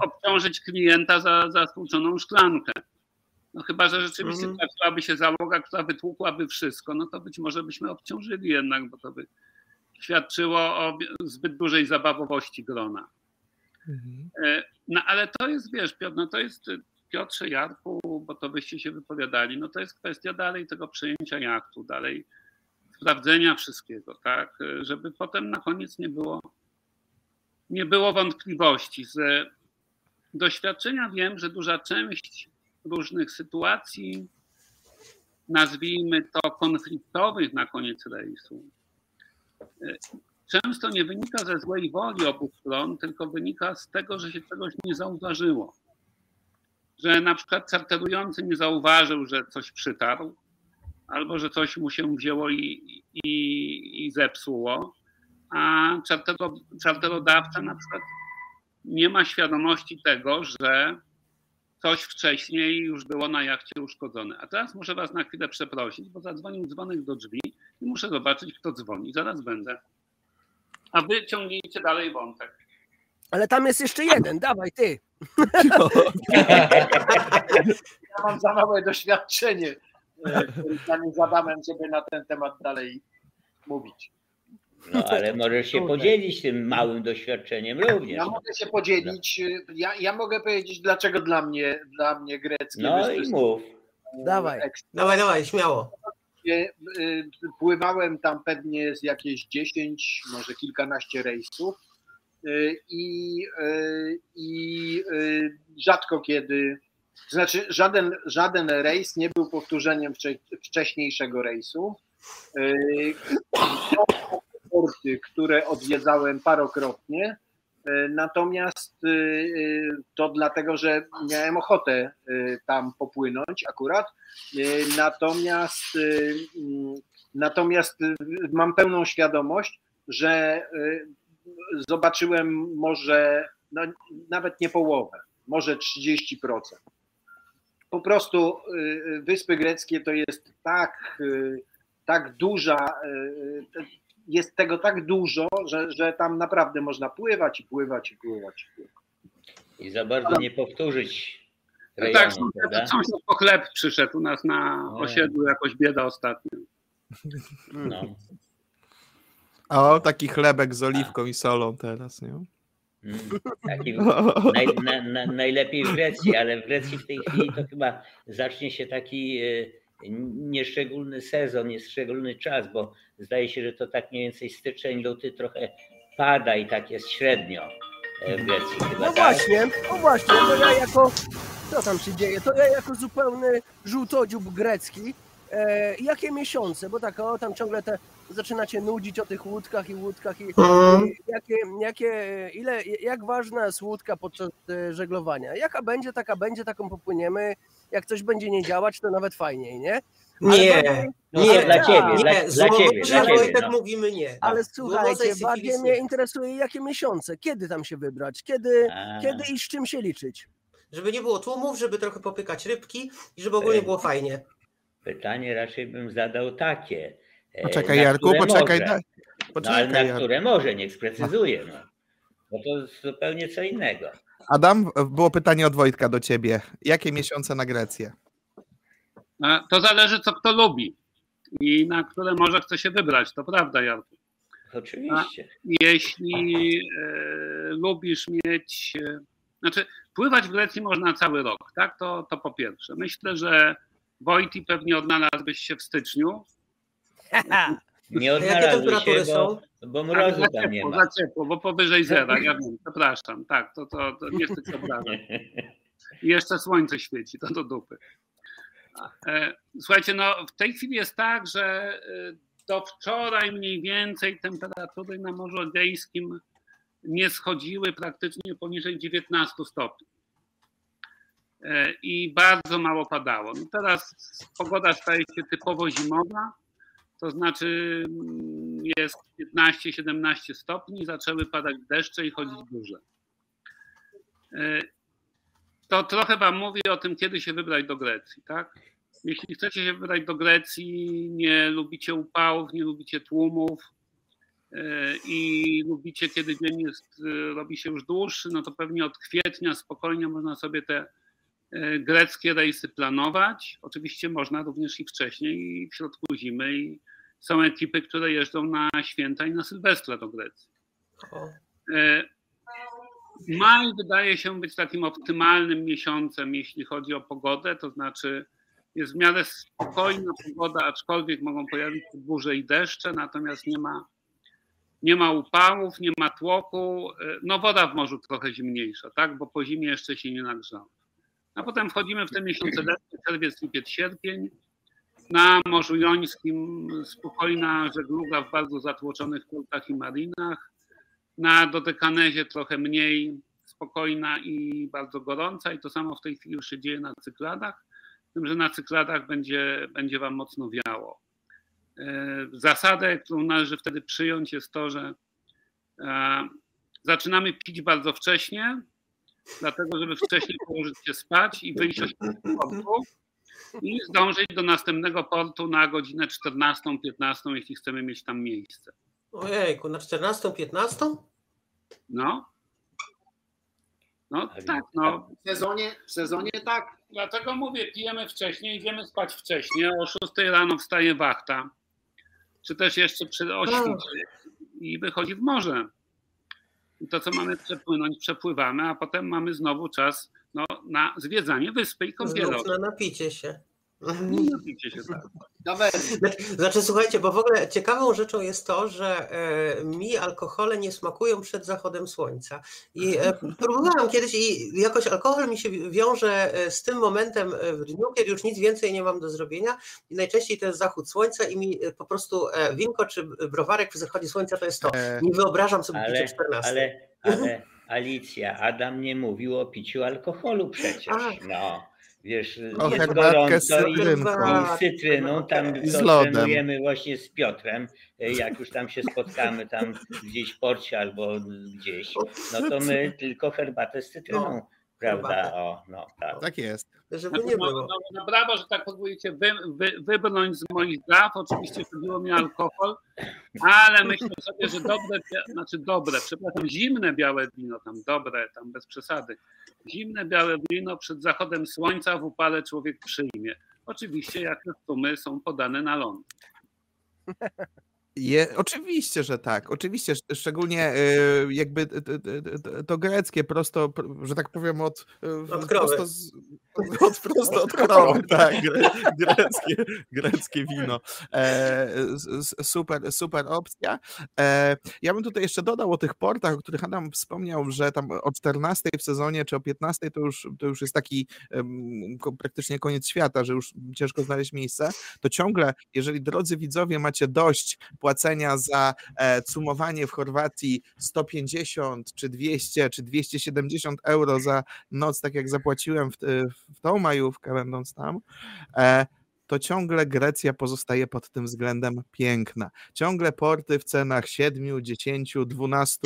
obciążyć klienta za, za stłuczoną szklankę. No chyba, że rzeczywiście mhm. trafiłaby się załoga, która wytłukłaby wszystko, no to być może byśmy obciążyli jednak, bo to by świadczyło o zbyt dużej zabawowości grona. Mhm. E, no ale to jest, wiesz, Piotr, no to jest Piotrze Jarku, bo to byście się wypowiadali, no to jest kwestia dalej tego przejęcia jachtu, dalej sprawdzenia wszystkiego, tak, żeby potem na koniec nie było, nie było wątpliwości. Z doświadczenia wiem, że duża część różnych sytuacji, nazwijmy to konfliktowych na koniec rejsu, często nie wynika ze złej woli obu stron, tylko wynika z tego, że się czegoś nie zauważyło. Że na przykład charterujący nie zauważył, że coś przytarł, albo że coś mu się wzięło i, i, i zepsuło, a czarterodawca na przykład nie ma świadomości tego, że coś wcześniej już było na jachcie uszkodzone. A teraz muszę Was na chwilę przeprosić, bo zadzwonił dzwonek do drzwi i muszę zobaczyć, kto dzwoni. Zaraz będę. A Wy ciągnijcie dalej wątek. Ale tam jest jeszcze jeden, dawaj ty. Ja mam za małe doświadczenie z z Adamem, żeby na ten temat dalej mówić. No ale możesz się podzielić tym małym doświadczeniem również. Ja mogę się podzielić. Ja, ja mogę powiedzieć, dlaczego dla mnie, dla mnie greckie. No i mów. Dawaj. Dawaj, dawaj, śmiało. Y, pływałem tam pewnie z jakieś 10, może kilkanaście rejsów y, i, i rzadko kiedy znaczy, żaden, żaden rejs nie był powtórzeniem wcześniejszego rejsu. Porty, które odwiedzałem parokrotnie. Yy, natomiast yy, to dlatego, że miałem ochotę tam popłynąć akurat. Natomiast, natomiast mam pełną świadomość, że zobaczyłem może no, nawet nie połowę, może 30% po prostu y, y, Wyspy Greckie to jest tak, y, tak duża, jest tego tak dużo, że, że tam naprawdę można pływać i pływać i pływać. I, pływać. I za bardzo nie powtórzyć no rejonu, tak, sąsiad, sąsiad po chleb przyszedł u nas na osiedlu, jakoś bieda ostatnio. No. O, taki chlebek z oliwką i solą teraz, nie? Mm, taki naj, na, na, najlepiej w Grecji, ale w Grecji w tej chwili to chyba zacznie się taki e, nieszczególny sezon, nieszczególny czas, bo zdaje się, że to tak mniej więcej styczeń, luty trochę pada i tak jest średnio e, w Grecji. Chyba, no tak? właśnie, no właśnie, to ja jako, co tam się dzieje, to ja jako zupełny żółtodziób grecki, e, jakie miesiące, bo tak o, tam ciągle te zaczynacie nudzić o tych łódkach i łódkach i, mhm. jakie, jakie, ile, jak ważna jest łódka podczas e, żeglowania. Jaka będzie, taka będzie, taką popłyniemy. Jak coś będzie nie działać, to nawet fajniej, nie? nie, no, nie, dla ciebie, nie, dla, dla ciebie, dla ciebie, tak no. mówimy nie. Ale słuchajcie, bardziej mnie interesuje, jakie miesiące, kiedy tam się wybrać, kiedy, kiedy i z czym się liczyć. Żeby nie było tłumów, żeby trochę popykać rybki i żeby ogólnie było fajnie. Pytanie raczej bym zadał takie. E, poczekaj, Jarku, poczekaj. Może. poczekaj no, ale na które może, niech sprecyzuje. No. Bo to zupełnie co innego. Adam, było pytanie od Wojtka do ciebie. Jakie miesiące na Grecję? To zależy, co kto lubi i na które może chce się wybrać. To prawda, Jarku. Oczywiście. A jeśli e, lubisz mieć. E, znaczy, pływać w Grecji można cały rok, tak? To, to po pierwsze. Myślę, że Wojti pewnie odnalazłbyś się w styczniu, nie odnalazły się, bo, bo mrozu tam nie ma. Za ciepło, bo powyżej zera, ja wiem, przepraszam, tak, to, to, to nie chcę się obrażać. Jeszcze słońce świeci, to do dupy. E, słuchajcie, no w tej chwili jest tak, że e, do wczoraj mniej więcej temperatury na Morzu Egejskim nie schodziły praktycznie poniżej 19 stopni. E, I bardzo mało padało. No teraz pogoda staje się typowo zimowa to znaczy mm, jest 15-17 stopni, zaczęły padać deszcze i chodzić burze. E, to trochę Wam mówi o tym, kiedy się wybrać do Grecji, tak? Jeśli chcecie się wybrać do Grecji, nie lubicie upałów, nie lubicie tłumów e, i lubicie, kiedy dzień jest, e, robi się już dłuższy, no to pewnie od kwietnia spokojnie można sobie te greckie rejsy planować. Oczywiście można również i wcześniej, i w środku zimy. I są ekipy, które jeżdżą na święta i na Sylwestra do Grecji. Maj wydaje się być takim optymalnym miesiącem, jeśli chodzi o pogodę, to znaczy jest w miarę spokojna pogoda, aczkolwiek mogą pojawić się burze i deszcze, natomiast nie ma, nie ma upałów, nie ma tłoku. No woda w morzu trochę zimniejsza, tak, bo po zimie jeszcze się nie nagrzała. A potem wchodzimy w te miesiące letnie, czerwiec, lipiec, sierpień. Na Morzu Jońskim spokojna żegluga w bardzo zatłoczonych portach i marinach. Na Dodekanezie trochę mniej spokojna i bardzo gorąca i to samo w tej chwili już się dzieje na Cykladach tym, że na cykladach będzie, będzie Wam mocno wiało. E, zasadę, którą należy wtedy przyjąć, jest to, że e, zaczynamy pić bardzo wcześnie, dlatego żeby wcześniej położyć się spać i wyjść z portu i zdążyć do następnego portu na godzinę 14-15, jeśli chcemy mieć tam miejsce. Ojejku, na 14-15? No. No tak, no. W sezonie, w sezonie tak. Dlatego mówię, pijemy wcześniej, idziemy spać wcześniej, o 6 rano wstaje wachta, czy też jeszcze przy 8 i wychodzi w morze. To, co mamy przepłynąć, przepływamy, a potem mamy znowu czas no, na zwiedzanie wyspy i kąpielą. na napicie się. Napicie się, tak. Znaczy, znaczy, słuchajcie, bo w ogóle ciekawą rzeczą jest to, że e, mi alkohole nie smakują przed zachodem słońca. I e, próbowałam kiedyś i jakoś alkohol mi się wiąże e, z tym momentem w dniu, kiedy już nic więcej nie mam do zrobienia i najczęściej to jest zachód słońca i mi po prostu winko czy browarek przy zachodzie słońca to jest to. Nie wyobrażam sobie ale, picie 14. Ale, ale Alicja, Adam nie mówił o piciu alkoholu przecież. No wiesz, o, jest gorąco i, i cytryną, tam I to trenujemy właśnie z Piotrem, jak już tam się spotkamy tam gdzieś w porcie albo gdzieś, no to my tylko herbatę z cytryną. No, prawda? O, no, tak. tak jest. Żeby nie było. No, no, brawo, że tak pozwolicie wy, wy, wybrnąć z moich praw. Oczywiście chodziło mi alkohol, ale myślę sobie, że dobre, znaczy dobre, przepraszam, zimne białe wino, tam dobre, tam bez przesady. Zimne białe wino przed zachodem słońca w upale człowiek przyjmie. Oczywiście jak te sumy są podane na ląd. Je, oczywiście, że tak. Oczywiście, szczególnie y, jakby to greckie prosto, że tak powiem, od, y, od prosto, z, od, prosto od krowy, tak, greckie, greckie wino. E, super, super opcja. E, ja bym tutaj jeszcze dodał o tych portach, o których Adam wspomniał, że tam o 14 w sezonie czy o 15 to już, to już jest taki praktycznie koniec świata, że już ciężko znaleźć miejsce. To ciągle, jeżeli drodzy widzowie macie dość płacenia za e, cumowanie w Chorwacji 150 czy 200 czy 270 euro za noc, tak jak zapłaciłem w, w tą majówkę będąc tam, e, to ciągle Grecja pozostaje pod tym względem piękna. Ciągle porty w cenach 7, 10, 12,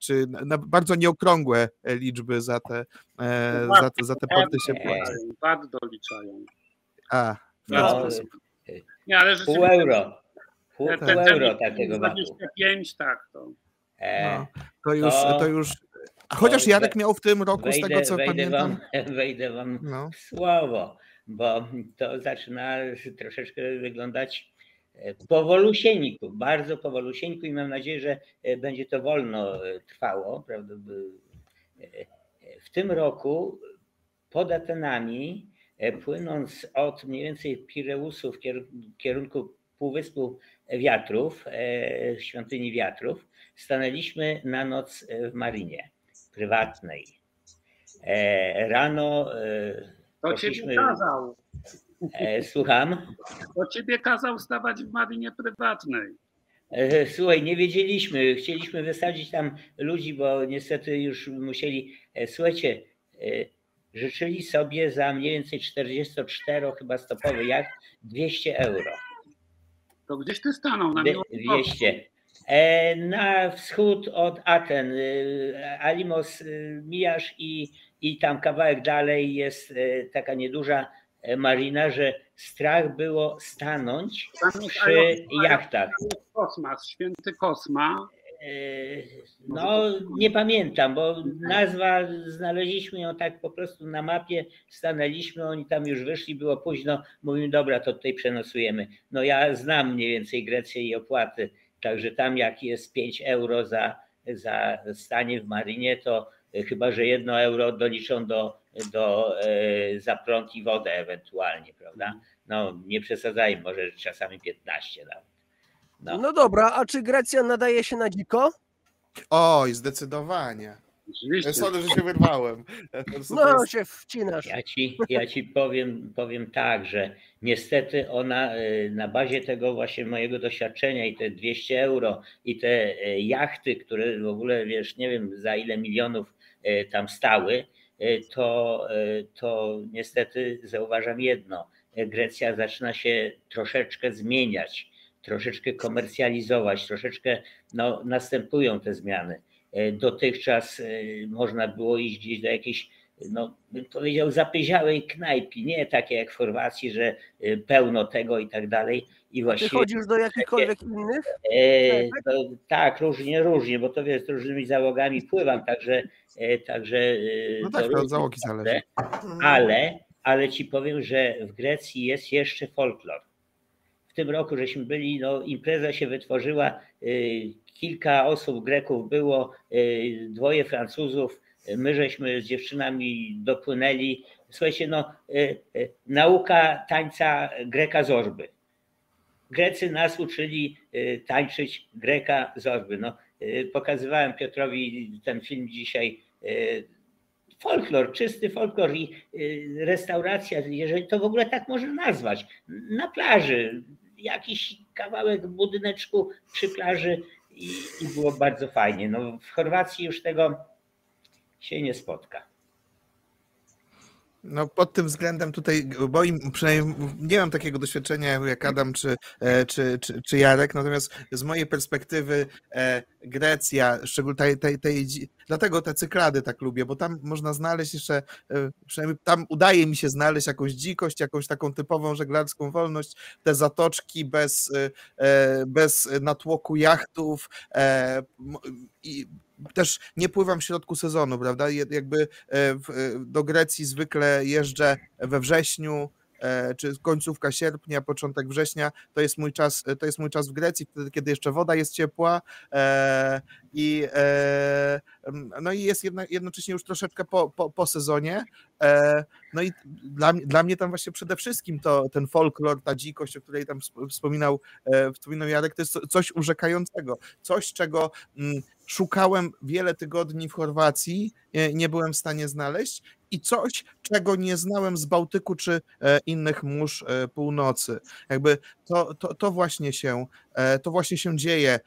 czy na bardzo nieokrągłe liczby za te, e, za te, za te porty się płaci. VAT doliczają. A, w no, Nie, ale pół euro. Pół, pół euro takiego 25, tak. To, e, no, to już, to, to już Chociaż Jarek miał w tym roku, wejdę, z tego co wejdę pamiętam. Wam, wejdę wam no. słowo, bo to zaczyna troszeczkę wyglądać e, powolusieńku, bardzo powolusieńku i mam nadzieję, że e, będzie to wolno e, trwało. Prawda? W tym roku pod Atenami, płynąc od mniej więcej Pireusu w kierunku Półwyspu Wiatrów, świątyni Wiatrów, stanęliśmy na noc w Marinie prywatnej. E, rano e, to poszliśmy... ciebie kazał. E, słucham? To ciebie kazał stawać w marinie prywatnej. Słuchaj, nie wiedzieliśmy. Chcieliśmy wysadzić tam ludzi, bo niestety już musieli. Słuchajcie, życzyli sobie za mniej więcej 44 chyba stopowy jak 200 euro. To gdzieś ty stanął na 200. E, na wschód od Aten, e, Alimos e, mijasz i, i tam kawałek dalej jest taka nieduża marina, że strach było stanąć przy jachtach. Kosmas, święty Kosma. No, nie pamiętam, bo nazwa znaleźliśmy ją tak po prostu na mapie, stanęliśmy, oni tam już wyszli, było późno, mówimy, dobra, to tutaj przenosujemy. No ja znam mniej więcej Grecję i opłaty, także tam jak jest 5 euro za, za stanie w marinie, to chyba, że jedno euro doliczą do, do e, za prąd i wodę ewentualnie, prawda? No nie przesadzajmy, może czasami 15 nawet. No. no dobra, a czy Grecja nadaje się na dziko? Oj, zdecydowanie. Oczywiście. Sorry, że się wyrwałem. No, jest... się wcinasz. Ja ci, ja ci powiem, powiem tak, że niestety ona y, na bazie tego właśnie mojego doświadczenia i te 200 euro i te y, jachty, które w ogóle wiesz, nie wiem za ile milionów y, tam stały, to, to niestety zauważam jedno. Grecja zaczyna się troszeczkę zmieniać troszeczkę komercjalizować, troszeczkę no, następują te zmiany. E, dotychczas e, można było iść gdzieś do jakiejś, no, bym powiedział, zapyziałej knajpi, nie takie jak w Chorwacji, że e, pełno tego i tak dalej. I właściwie, Ty chodzisz do jakichkolwiek takie, innych? E, to, tak, różnie, różnie, bo to wiesz, z różnymi załogami pływam, także. także no tak, to od załogi zależy. Ale, ale ci powiem, że w Grecji jest jeszcze folklor w tym roku żeśmy byli, no impreza się wytworzyła, y, kilka osób, Greków było, y, dwoje Francuzów, my żeśmy z dziewczynami dopłynęli. Słuchajcie, no y, nauka tańca Greka Zorby. Grecy nas uczyli tańczyć Greka Zorby. No, pokazywałem Piotrowi ten film dzisiaj folklor, czysty folklor i restauracja, jeżeli to w ogóle tak można nazwać, na plaży, jakiś kawałek budyneczku przy plaży i, i było bardzo fajnie. No, w Chorwacji już tego się nie spotka. No pod tym względem tutaj, bo im, przynajmniej nie mam takiego doświadczenia jak Adam czy, e, czy, czy, czy Jarek, natomiast z mojej perspektywy e, Grecja, szczególnie tej, tej, tej, dlatego te cyklady tak lubię, bo tam można znaleźć jeszcze, e, przynajmniej tam udaje mi się znaleźć jakąś dzikość, jakąś taką typową żeglarską wolność, te zatoczki bez, bez natłoku jachtów i też nie pływam w środku sezonu, prawda? Jakby e, e, do Grecji zwykle jeżdżę we wrześniu, e, czy końcówka sierpnia, początek września, to jest mój czas, to jest mój czas w Grecji, wtedy, kiedy jeszcze woda jest ciepła i no i jest jednocześnie już troszeczkę po, po, po sezonie. No i dla, dla mnie tam właśnie przede wszystkim to ten folklor, ta dzikość, o której tam wspominał, wspominał Jarek, to jest coś urzekającego, coś, czego mm, szukałem wiele tygodni w Chorwacji, nie byłem w stanie znaleźć i coś, czego nie znałem z Bałtyku czy e, innych mórz e, północy. Jakby to, to, to, właśnie, się, e, to właśnie się dzieje,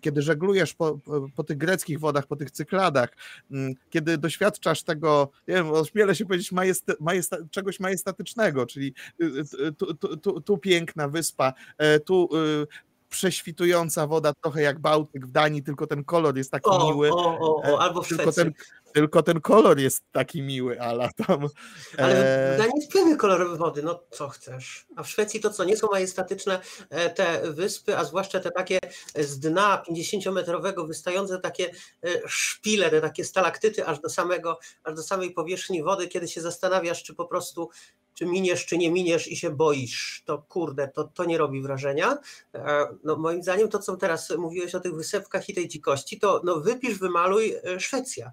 kiedy żeglujesz po, po tych greckich wodach, po tych cykladach, mm, kiedy doświadczasz tego, nie wiem, ośmielę się powiedzieć, majesta, majesta, czegoś majestatycznego, czyli y, y, tu, tu, tu, tu piękna wyspa, tu y, prześwitująca woda, trochę jak Bałtyk w Danii, tylko ten kolor jest taki o, miły. O, o, o, albo w tylko ten, tylko ten kolor jest taki miły, ala tam. Ale w e, Danii jest piękny kolor wody, no co chcesz. A w Szwecji to co, nie są majestatyczne e, te wyspy, a zwłaszcza te takie z dna 50-metrowego wystające takie e, szpile, te takie stalaktyty aż do samego, aż do samej powierzchni wody, kiedy się zastanawiasz, czy po prostu czy miniesz, czy nie miniesz i się boisz, to kurde, to, to nie robi wrażenia. No, moim zdaniem to, co teraz mówiłeś o tych wysepkach i tej dzikości, to no, wypisz, wymaluj Szwecja.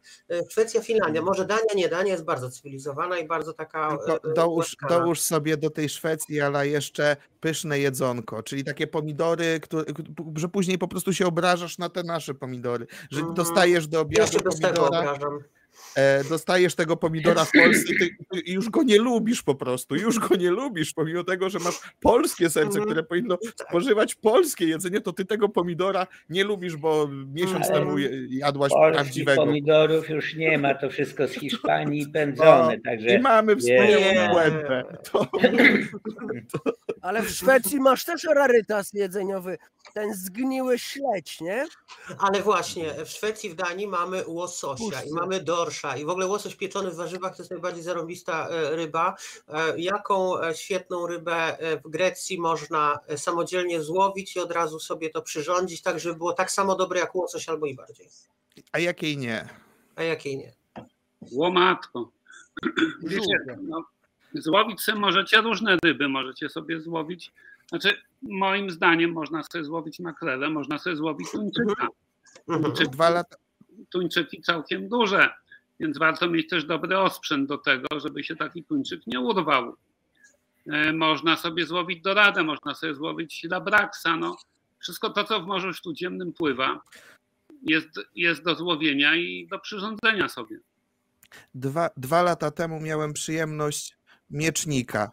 Szwecja, Finlandia, może Dania, nie, Dania jest bardzo cywilizowana i bardzo taka. Tylko dołóż, dołóż sobie do tej Szwecji, ale jeszcze pyszne jedzonko, czyli takie pomidory, które, że później po prostu się obrażasz na te nasze pomidory, że mm -hmm. dostajesz do obiadu Jeszcze pomidora. E, dostajesz tego pomidora w Polsce i, ty, i już go nie lubisz po prostu, już go nie lubisz, pomimo tego, że masz polskie serce, mhm. które powinno spożywać polskie jedzenie, to ty tego pomidora nie lubisz, bo miesiąc temu jadłaś prawdziwego. pomidorów już nie ma, to wszystko z Hiszpanii pędzone, także... I mamy wspaniałą błędę. To, to... Ale w Szwecji masz też rarytas jedzeniowy, ten zgniły śledź, nie? Ale właśnie, w Szwecji, w Danii mamy łososia Puszczy. i mamy do najgorsza i w ogóle łosoś pieczony w warzywach to jest najbardziej zarąbista ryba. Jaką świetną rybę w Grecji można samodzielnie złowić i od razu sobie to przyrządzić, tak żeby było tak samo dobre jak łosoś albo i bardziej? A jakiej nie? A jakiej nie? Łomatko. Wiecie, no, złowić sobie możecie różne ryby, możecie sobie złowić, znaczy moim zdaniem można sobie złowić makrelę, można sobie złowić tuńczyka. Tuńczyk, Dwa lata. Tuńczyki całkiem duże, więc warto mieć też dobry osprzęt do tego, żeby się taki tuńczyk nie urwał. E, można sobie złowić doradę, można sobie złowić labraksa, no. Wszystko to, co w Morzu Śródziemnym pływa, jest, jest do złowienia i do przyrządzenia sobie. Dwa, dwa lata temu miałem przyjemność miecznika.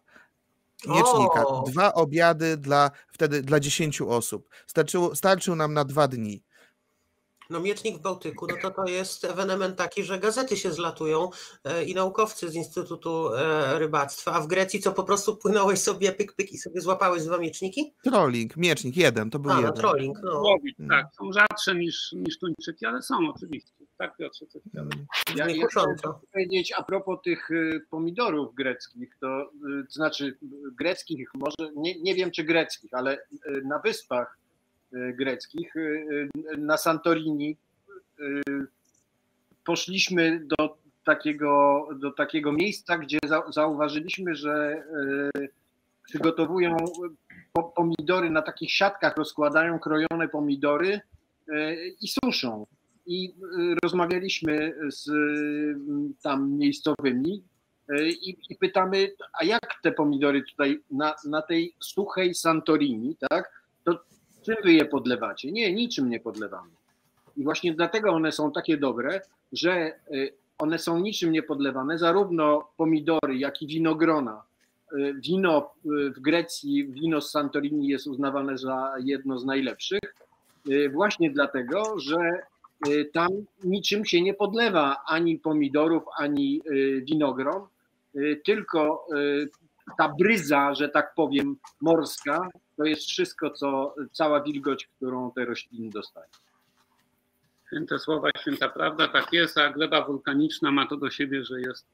Miecznika. O! Dwa obiady dla wtedy dla dziesięciu osób. Starczyło, starczył nam na dwa dni. No miecznik w Bałtyku, no to to jest ewenement taki, że gazety się zlatują e, i naukowcy z Instytutu e, Rybactwa, a w Grecji co po prostu płynąłeś sobie pyk pyk i sobie złapałeś dwa mieczniki? Trolling, miecznik, jeden, to był a, no, jeden. No, trolling, no. Tak, są rzadsze niż, niż tuńczyki, ale są oczywiście. Tak, Piotrze, coś ja, ja chciałem powiedzieć a propos tych y, pomidorów greckich, to, y, to znaczy greckich, może nie, nie wiem czy greckich, ale y, na wyspach greckich, na Santorini poszliśmy do takiego, do takiego miejsca, gdzie zauważyliśmy, że przygotowują pomidory na takich siatkach, rozkładają krojone pomidory i suszą. I y, rozmawialiśmy z tam miejscowymi y, i, i, pytamy, a jak te pomidory tutaj na, na tej suchej Santorini, tak, czym wy je podlewacie? Nie, niczym nie podlewamy. I właśnie dlatego one są takie dobre, że y, one są niczym nie podlewane, zarówno pomidory, jak i winogrona. Wino w Grecji, wino z Santorini jest uznawane za jedno z najlepszych, właśnie dlatego, że Y, tam niczym się nie podlewa ani pomidorów, ani y, winogron, y, tylko ta bryza, że tak powiem, morska, to jest wszystko, co cała wilgoć, którą te rośliny dostają. Święte słowa, święta prawda, tak jest, a gleba wulkaniczna ma to do siebie, że jest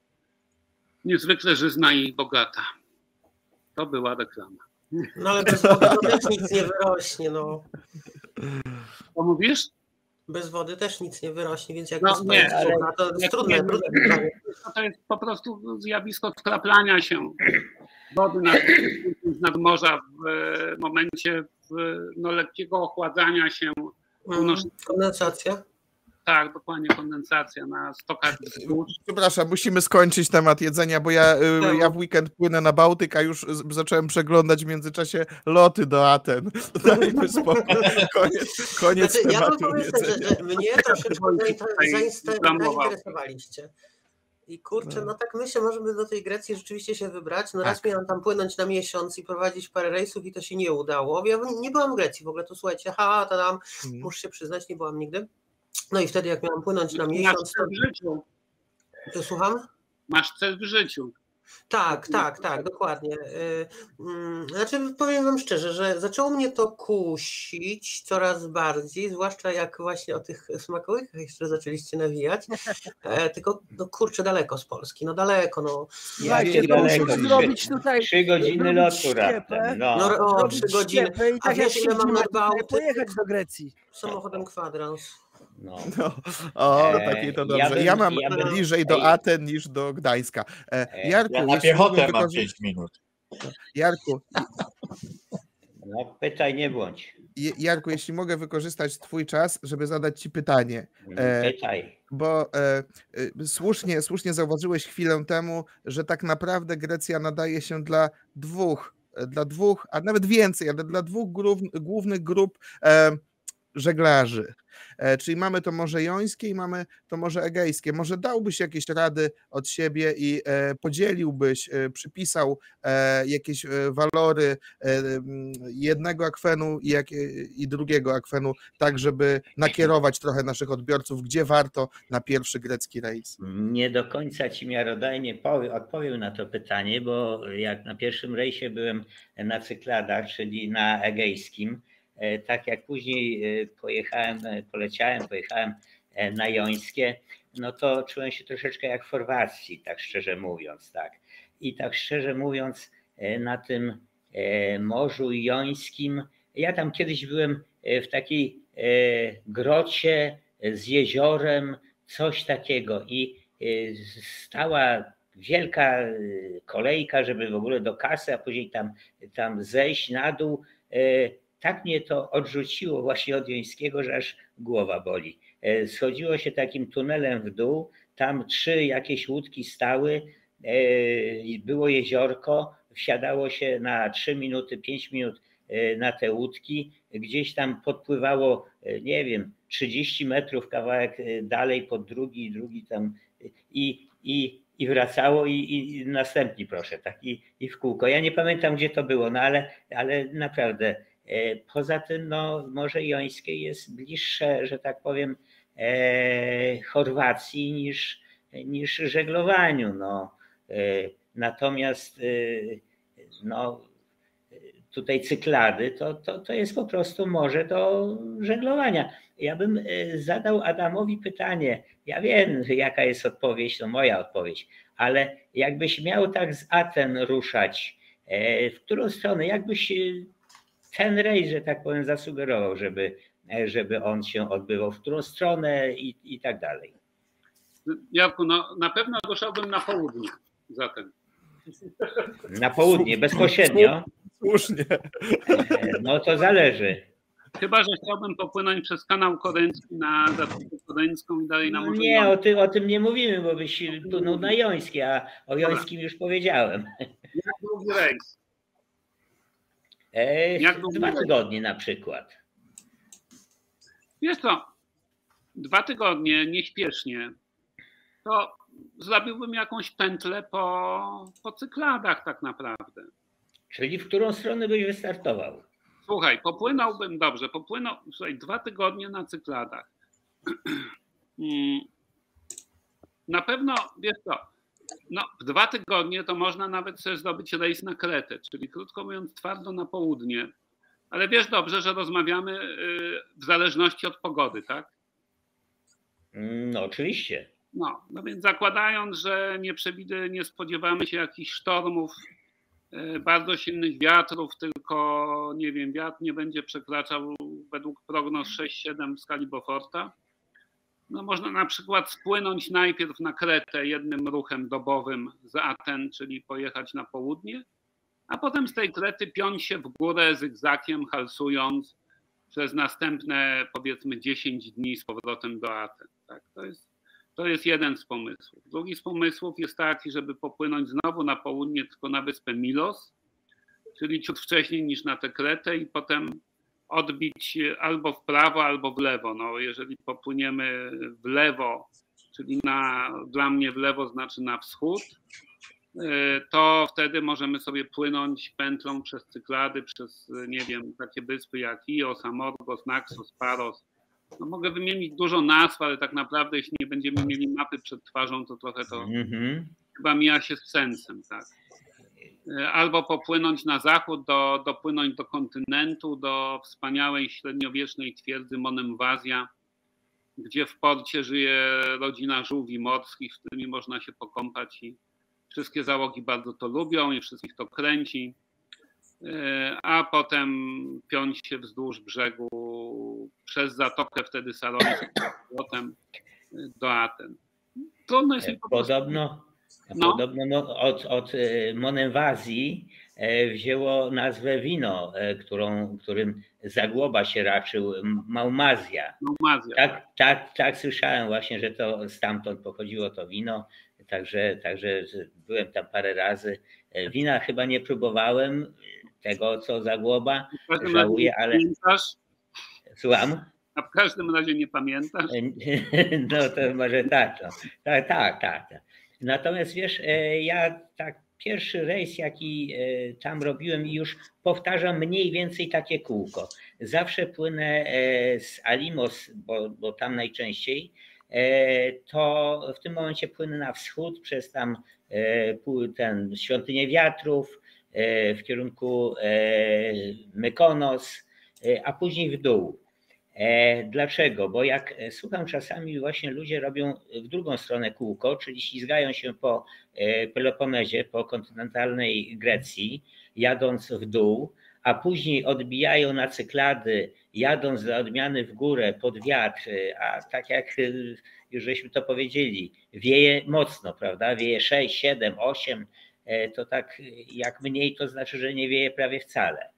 niezwykle żyzna i bogata. To była reklama. No ale bez wody też nic nie wyrośnie, no. Co mówisz? bez wody też nic nie wyrośnie, więc jak no, nie, ale to jest trudne, To jest po prostu zjawisko skraplania się wody nad, nadmorza w momencie w, no, lekkiego ochładzania się. Mm, kondensacja? Tak, dokładnie kondensacja na stokach. Przepraszam, musimy skończyć temat jedzenia, bo ja, y, ja w weekend płynę na Bałtyk, a już zacząłem przeglądać w międzyczasie loty do Aten. Dajmy spokój. Koniec, koniec znaczy, tematu ja powiem, że, że mnie troszeczkę zainteresowaliście. I kurczę, no. no tak myślę, możemy do tej Grecji rzeczywiście się wybrać. No raz tak. miałam tam płynąć na miesiąc i prowadzić parę rejsów i to się nie udało. Ja nie byłam w Grecji w ogóle, to słuchajcie, ha, to tam, hmm. muszę się przyznać, nie byłam nigdy. No i wtedy jak miałam płynąć na miesiąc... Masz cel w życiu. To słucham? Masz cel w życiu. Tak, tak, tak, dokładnie. Y, mm, znaczy, powiem Wam szczerze, że zaczęło mnie to kusić coraz bardziej, zwłaszcza jak właśnie o tych smakołykach jeszcze zaczęliście nawijać. E, tylko, no kurczę, daleko z Polski, no daleko, no. Ja ja daleko, zrobić tutaj. Trzy godziny lotu raptem. No, no o, trzy godziny. I tak A wiesz, ile mam na Bałtyk? Pojechać do Grecji. Samochodem kwadrans. No. no. O, e, takie to dobrze. Ja, bym, ja mam ja bym, bliżej do Aten niż do Gdańska. E, e Jarku, ja na piechotę mam 5 minut. Jarku. No, pytaj, nie bądź. Jarku, jeśli mogę wykorzystać Twój czas, żeby zadać Ci pytanie. E, pytaj. Bo e, e, słusznie, słusznie zauważyłeś chwilę temu, że tak naprawdę Grecja nadaje się dla dwóch, dla dwóch, a nawet więcej, ale dla dwóch grup, głównych grup e, żeglarzy. E, czyli mamy to Morze Jońskie i mamy to Morze Egejskie. Może dałbyś jakieś rady od siebie i e, podzieliłbyś, e, przypisał jakieś walory jednego akwenu i, drugiego akwenu, tak żeby nakierować trochę naszych odbiorców, gdzie warto na pierwszy grecki rejs? Nie do końca ci miarodajnie odpowiem na to pytanie, bo jak na pierwszym rejsie byłem na Cykladach, czyli na Egejskim, tak jak później e, pojechałem, e, poleciałem, pojechałem na Jońskie, no to czułem się troszeczkę jak w Chorwacji, tak szczerze mówiąc, tak. I tak szczerze mówiąc, na tym Morzu Jońskim, ja tam kiedyś byłem w takiej grocie z jeziorem, coś takiego i stała wielka kolejka, żeby w ogóle do kasy, a później tam, tam zejść na dół. E, tak mnie to odrzuciło właśnie od Jońskiego, że aż głowa boli. E, schodziło się takim tunelem w dół, tam trzy jakieś łódki stały, e, było jeziorko, wsiadało się na trzy minuty, pięć minut na te łódki, gdzieś tam podpływało, nie wiem, 30 metrów kawałek dalej pod drugi, drugi tam i, i i wracało i, i, następni proszę, tak i, i w kółko. Ja nie pamiętam gdzie to było, no ale, ale naprawdę e, poza tym no Morze Jońskie jest bliższe, że tak powiem e, Chorwacji niż, niż żeglowaniu. No. E, natomiast no, tutaj cyklady to, to, to jest po prostu morze do żeglowania. Ja bym zadał Adamowi pytanie, ja wiem, jaka jest odpowiedź, to moja odpowiedź, ale jakbyś miał tak z Aten ruszać, e, w którą stronę, jakbyś e, ten rejs, że tak powiem, zasugerował, żeby, e, żeby on się odbywał, w którą stronę i, i tak dalej? Jarku, no, na pewno ruszałbym na południe zatem. Na południe, bezpośrednio? Słusznie. No to zależy. Chyba, że chciałbym popłynąć przez kanał koreański na Zatokę Koreańską i dalej na no Morze Nie, o tym, o tym nie mówimy, bo byś płynął na Jońskie, a o Jońskim już powiedziałem. Jak długi rejs? Jak dwa tygodnie na przykład. Wiesz co, dwa tygodnie, nieśpiesznie, to zrobiłbym jakąś pętlę po, po cykladach tak naprawdę. Czyli w którą stronę byś wystartował? Słuchaj, popłynąłbym dobrze, popłynął, słuchaj, dwa tygodnie na cykladach. Mm. Na pewno, wiesz co, no, w dwa tygodnie to można nawet sobie zdobyć rejs na Kretę, czyli krótko mówiąc twardo na południe. Ale wiesz dobrze, że rozmawiamy y, w zależności od pogody, tak? No oczywiście. No, no więc zakładając, że nie przewidy, nie spodziewamy się jakichś sztormów, E, bardzo silnych wiatrów, tylko nie wiem, wiatr nie będzie przekraczał według prognoz 6-7 w skali Beauforta. No można na przykład spłynąć najpierw na Kretę jednym ruchem dobowym z Aten, czyli pojechać na południe, a potem z tej Krety piąć się w górę zygzakiem, halsując przez następne powiedzmy 10 dni z powrotem do Aten. Tak? To jest to jest jeden z pomysłów. Drugi z pomysłów jest taki, żeby popłynąć znowu na południe, tylko na wyspę Milos, czyli ciut wcześniej niż na tę Kretę i potem odbić albo w prawo, albo w lewo. No, jeżeli popłyniemy w lewo, czyli na, dla mnie w lewo znaczy na wschód, e, to wtedy możemy sobie płynąć pętlą przez Cyklady, przez, nie wiem, takie wyspy jak Ios, Amorgos, Naxos, Paros, no mogę wymienić dużo nazw, ale tak naprawdę jeśli nie będziemy mieli mapy przed twarzą, to trochę to mm-hmm. chyba mija się z sensem, tak. E, albo popłynąć na zachód, do, dopłynąć do kontynentu, do wspaniałej średniowiecznej twierdzy Monemwazja, gdzie w porcie żyje rodzina żółwi morskich, z którymi można się pokąpać i wszystkie załogi bardzo to lubią i wszystkich to kręci. E, a potem piąć się wzdłuż brzegu przez Zatokę wtedy Salońską, potem do Aten. Trudno jest po Podobno, no. podobno no, od, od e, Monewazji e, wzięło nazwę wino, którą, którym Zagłoba się raczył, Maumazja. Maumazja. Tak, tak, tak słyszałem właśnie, że to stamtąd pochodziło to wino, także, także byłem tam parę razy. Wina chyba nie próbowałem, tego, co Zagłoba. Żałuję, ale. Pamiętasz? Słucham? A w każdym razie nie pamiętasz? No to może tak, no. tak, tak, tak, tak. Natomiast wiesz, e, ja tak pierwszy rejs, jaki e, tam robiłem już powtarzam mniej więcej takie kółko. Zawsze płynę e, z Alimos, bo, bo tam najczęściej, to w tym momencie płynę na wschód przez tam ten świątynię wiatrów, w kierunku Mykonos, a później w dół. Dlaczego? Bo jak słucham czasami właśnie ludzie robią w drugą stronę kółko, czyli ślizgają się po Peloponezie, po kontynentalnej Grecji, jadąc w dół, a później odbijają na cyklady, jadąc dla odmiany w górę pod wiatr, a tak jak już żeśmy to powiedzieli, wieje mocno, prawda? Wieje 6, 7, 8, to tak jak mniej, to znaczy, że nie wieje prawie wcale.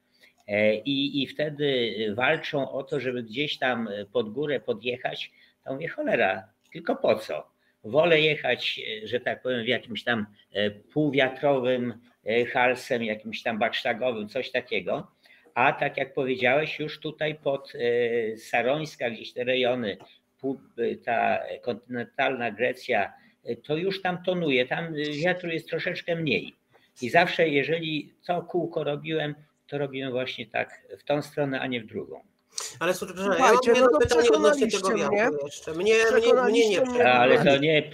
E, I, I wtedy walczą o to, żeby gdzieś tam pod górę podjechać. To mówię, cholera, tylko po co? Wolę jechać, że tak powiem, w jakimś tam e, półwiatrowym e, halsem, jakimś tam baksztagowym, coś takiego. A tak jak powiedziałeś, już tutaj pod Sarońska, gdzieś te rejony, ta kontynentalna Grecja, to już tam tonuje, tam wiatru jest troszeczkę mniej. I zawsze, jeżeli to kółko robiłem, to robiłem właśnie tak w tą stronę, a nie w drugą. Ale słuchajcie, ja mam jedno no pytanie odnośnie tego wiatru jeszcze. Mnie, mnie, mnie nie Ale to nie...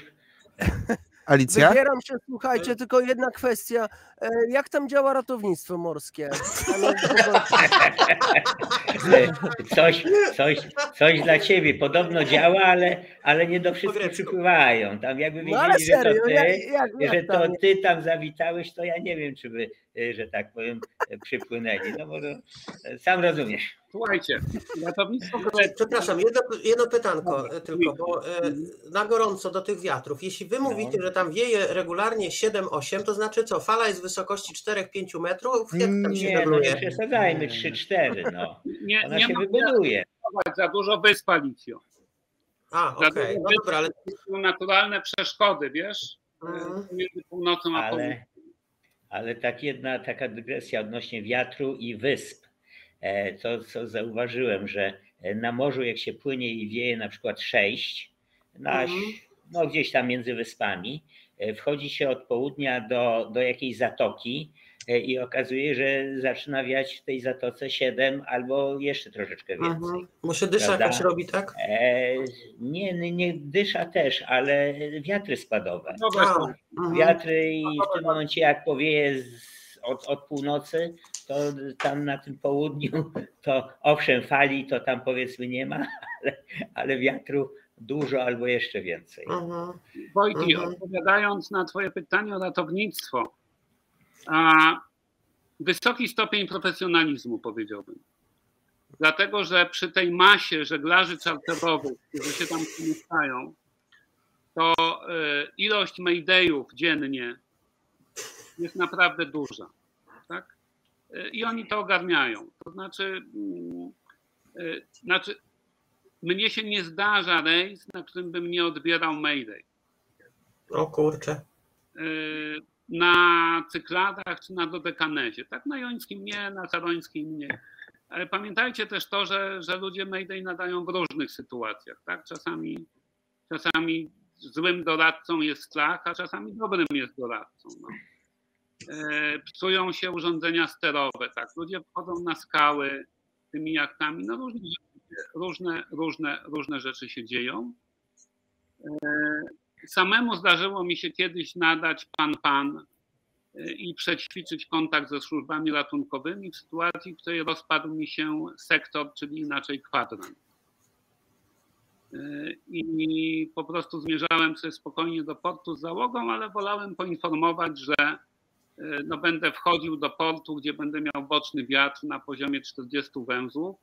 Alicja? Wybieram się, słuchajcie, tylko jedna kwestia. E, jak tam działa ratownictwo morskie? Coś, coś, coś dla ciebie podobno działa, ale, ale nie do wszystkich przypływają. Tam jakby no, wiedzieli, no, że to ty, jak, jak, jak że to ty tam zawitałeś, to ja nie wiem, czy by, e, że tak powiem, e, przypłynęli. No bo sam rozumiesz. Słuchajcie, ratownictwo Przepraszam, jedno, jedno pytanko tylko, bo na gorąco do tych wiatrów. Jeśli wy mówicie, no. że tam wieje regularnie 7-8, to znaczy co? Fala jest wysokości 4-5 metrów? Jak tam się nie, no nie przesadzajmy, 3-4, no. Nie, Ona nie się wybuduje. Za dużo wysp, Alicjo. A, okej, okay. no dobra, ale... Są naturalne przeszkody, wiesz, mhm. między północą a ale, południem. Ale tak jedna taka dygresja odnośnie wiatru i wysp. E, to, co zauważyłem, że na morzu jak się płynie i wieje na przykład 6, na, mhm. no gdzieś tam między wyspami, E, wchodzi się od południa do, do jakiejś zatoki e, i okazuje, że zaczyna wiać w tej zatoce 7 albo jeszcze troszeczkę więcej. Mhm. Może dysza prawda? jakaś robi, tak? E, nie, nie, dysza też, ale wiatry spadowe. No, mhm. Wiatry i w tym momencie jak powieje z, od, od północy, to tam na tym południu to owszem fali to tam powiedzmy nie ma, ale, ale wiatru dużo albo jeszcze więcej. Mhm. Wojki, mhm. odpowiadając na Twoje pytanie o ratownictwo, a wysoki stopień profesjonalizmu powiedziałbym. Dlatego, że przy tej masie żeglarzy czarterowych, którzy się tam przemieszczają, to e, ilość maydayów dziennie jest naprawdę duża. Tak? E, I oni to ogarniają. To znaczy, mm, e, znaczy mnie się nie zdarza rejs, na którym bym nie odbierał Mayday. O kurczę. Y, na cykladach czy na dodekanezie. Tak na Jońskim nie, na Carońskim nie. Ale pamiętajcie też to, że, że ludzie Mayday nadają w różnych sytuacjach. Tak? Czasami, czasami złym doradcą jest strach, a czasami dobrym jest doradcą. No. Y, psują się urządzenia sterowe. Tak? Ludzie wchodzą na skały tymi jachtami. No różne różne, różne, różne rzeczy się dzieją. E, samemu zdarzyło mi się kiedyś nadać pan-pan e, i przećwiczyć kontakt ze służbami ratunkowymi w sytuacji, w której rozpadł mi się sektor, czyli inaczej kwadrant. E, I po prostu zmierzałem sobie spokojnie do portu z załogą, ale wolałem poinformować, że no będę wchodził do portu, gdzie będę miał boczny wiatr na poziomie 40 węzłów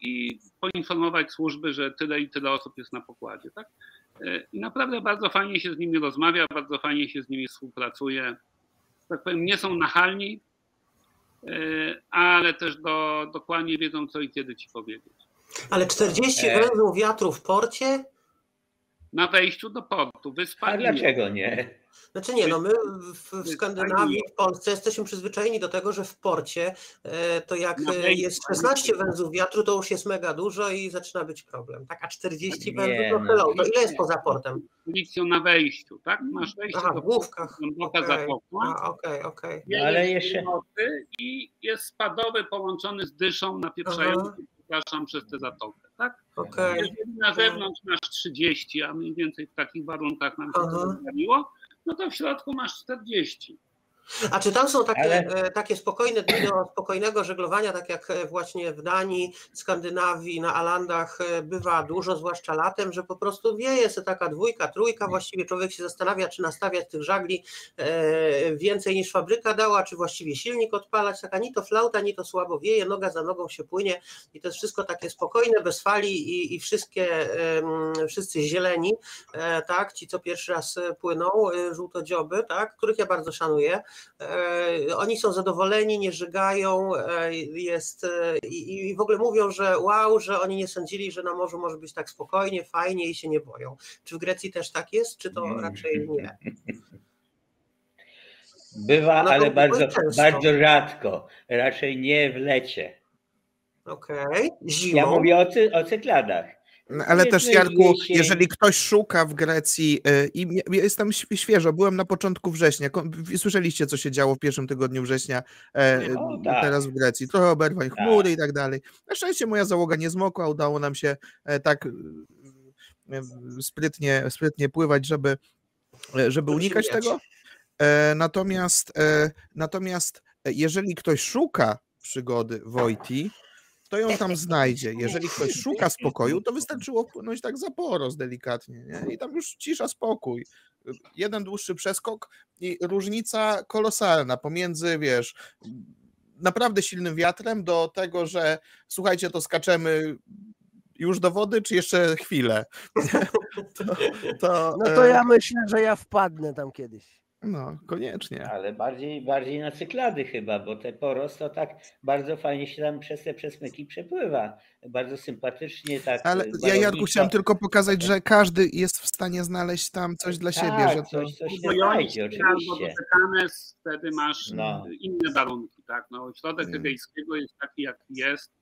i poinformować służby, że tyle i tyle osób jest na pokładzie. Tak? I naprawdę bardzo fajnie się z nimi rozmawia, bardzo fajnie się z nimi współpracuje. Tak powiem, nie są nachalni, ale też do, dokładnie wiedzą, co i kiedy ci powiedzieć. Ale 40 e... węzłów wiatru w porcie? Na wejściu do portu, wyspali. A dlaczego nie? Znaczy nie, no my w, Skandynawii, w Polsce jesteśmy przyzwyczajeni do tego, że w porcie e, to jak e, jest 16 węzłów wiatru, to już jest mega dużo i zaczyna być problem. Tak, a 40 węzłów, no hello, to ile jest poza portem? Policją na wejściu, tak? Masz wejście Aha, do w główkach. Głęboka okay. zatoka. Okej, okej. No, ale jeszcze... I jest spadowy połączony z dyszą napieprzający, przepraszam, przez tę zatokę, tak? Okay. Jeżeli na zewnątrz masz 30, a mniej więcej w takich warunkach nam się to no to w środku masz 40. A czy tam są takie, Ale... E, takie spokojne dni do spokojnego żeglowania, tak jak e, właśnie w Danii, Skandynawii, na Alandach e, bywa dużo, zwłaszcza latem, że po prostu wieje się taka dwójka, trójka, właściwie człowiek się zastanawia, czy nastawiać tych żagli więcej niż fabryka dała, czy właściwie silnik odpalać, taka ni to flauta, ni to słabo wieje, noga za nogą się płynie i to jest wszystko takie spokojne, bez fali i, i wszystkie, wszyscy zieleni, tak, ci co pierwszy raz płyną, żółtodzioby, tak, których ja bardzo szanuję, oni są zadowoleni, nie żygają e, jest, e, i, i w ogóle mówią, że wow, że oni nie sądzili, że na morzu może być tak spokojnie, fajnie i się nie boją. Czy w Grecji też tak jest, czy to raczej nie? Bywa, no ale bardzo, bardzo rzadko. Raczej nie w lecie. Okej. Okay. Zimą. Ja mówię o, cy, o cykladach. No, ale też Jarku, jeżeli ktoś szuka w Grecji y, i jestem świeżo, byłem na początku września, słyszeliście co się działo w pierwszym tygodniu września e, no, tak. teraz w Grecji, trochę oberwań chmury tak. i tak dalej. Na szczęście moja załoga nie zmokła, udało nam się e, tak e, sprytnie, sprytnie pływać, żeby, żeby unikać tego. Natomiast, natomiast jeżeli ktoś szuka przygody Wojti, to ją tam znajdzie. Jeżeli ktoś szuka spokoju, to wystarczyło wpłynąć tak za porost delikatnie nie? i tam już cisza, spokój. Jeden dłuższy przeskok i różnica kolosalna pomiędzy, wiesz, naprawdę silnym wiatrem do tego, że słuchajcie, to skaczemy już do wody, czy jeszcze chwilę? To, to, no to ja myślę, że ja wpadnę tam kiedyś. No, koniecznie. Ale bardziej, bardziej na cyklady chyba, bo te poros to tak bardzo fajnie się tam przez te przesmyki przepływa. Bardzo sympatycznie tak. Ale ja Jarku chciałem tylko pokazać, że każdy jest w stanie znaleźć tam coś dla tak, siebie. Że to... coś, coś się znajdzie, oczywiście. Albo wtedy masz no. inne warunki, tak? No, środek hmm. egejskiego jest taki, jak jest.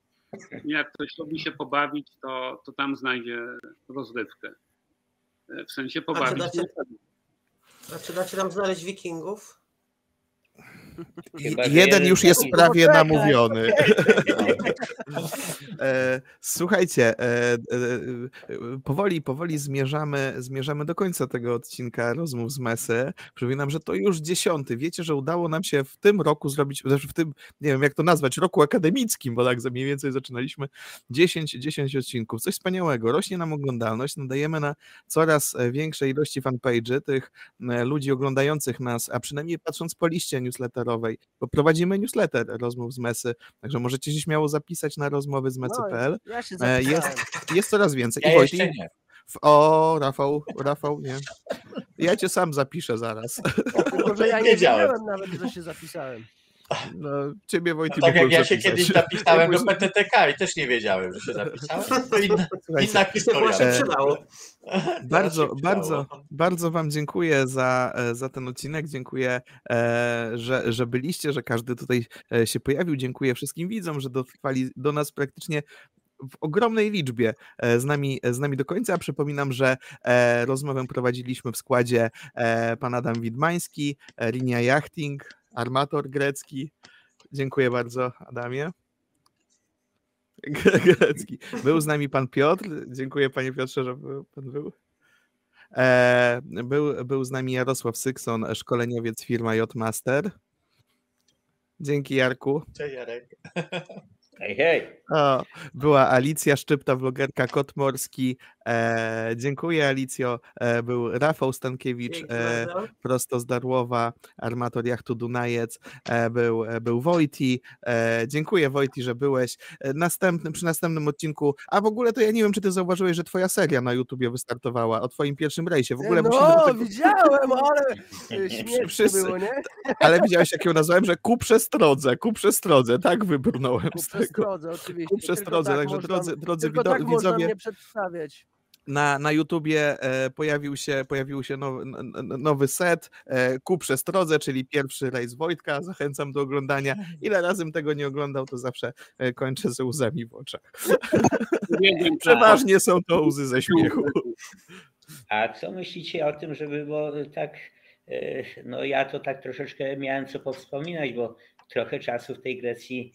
Jak ktoś lubi się pobawić, to, to tam znajdzie rozrywkę. W sensie pobawić. A czy dacie nam znaleźć wikingów? Jeden już jest prawie namówiony. E, słuchajcie, e, e, powoli, powoli zmierzamy, zmierzamy do końca tego odcinka rozmów z Mesy. Przypominam, że to już dziesiąty. Wiecie, że udało nam się w tym roku zrobić, znaczy w tym, nie wiem jak to nazwać, roku akademickim, bo tak mniej więcej zaczynaliśmy 10, 10 odcinków. Coś wspaniałego. Rośnie nam oglądalność, nadajemy na coraz większej ilości fanpage'y tych ludzi oglądających nas, a przynajmniej patrząc po liście newsletterowej, bo prowadzimy newsletter rozmów z Mesy, także możecie się śmiało zapisać na rozmowy z mesy.pl. No, ja e, jest, jest coraz więcej. Ja I Wojty, nie. O, Rafał, Rafał, nie. Ja cię sam zapiszę zaraz. Tylko, że ja nie wiedziałem nawet, że się zapisałem. No, ciebie Wojtek. No, tak jak ja się kiedyś zapisałem do PTTK i też nie wiedziałem, że się zapisałem. To inna, inna historia. Się przydało. Bardzo, bardzo, bardzo Wam dziękuję za, e, za ten odcinek. Dziękuję, e, że, że byliście, że każdy tutaj e, się pojawił. Dziękuję wszystkim widzom, że dotrwali do nas praktycznie w ogromnej liczbie z nami, z nami do końca. Przypominam, że rozmowę prowadziliśmy w składzie pan Adam Widmański, Linia Yachting, armator grecki. Dziękuję bardzo, Adamie. Grecki. Był z nami pan Piotr. Dziękuję panie Piotrze, że pan był. E, był, był z nami Jarosław Sykson, szkoleniowiec firma J-Master. Dzięki Jarku. Cześć Jarek. Hej, hej. O, była Alicja Szczypta, vlogerka Kot Morski. E, dziękuję Alicjo. E, był Rafał Stankiewicz, e, prosto z Darłowa, armator jachtu Dunajec. E, był, e, był Wojti. E, dziękuję Wojti, że byłeś. Następnym, przy następnym odcinku, a w ogóle to ja nie wiem, czy ty zauważyłeś, że twoja seria na YouTubie wystartowała o twoim pierwszym rejsie. W ogóle no, tego... widziałem, ale śmiesznie było, nie? Ale widziałeś, jak ją nazwałem, że ku przestrodze, ku przestrodze, tak wybrnąłem ku z tego. Przestrodze, oczywiście. Ku przestrodze, tak także można, drodzy, drodzy tak widzowie... Można mnie przedstawiać na, na YouTubie e, pojawił się, pojawił się nowy, nowy set e, ku przestrodze, czyli pierwszy rejs Wojtka. Zachęcam do oglądania. Ile razem tego nie oglądał, to zawsze e, kończę ze łzami w oczach. Przeważnie są to łzy ze śmiechu. A co myślicie o tym, żeby było tak, no ja to tak troszeczkę miałem co powspominać, bo trochę czasu w tej Grecji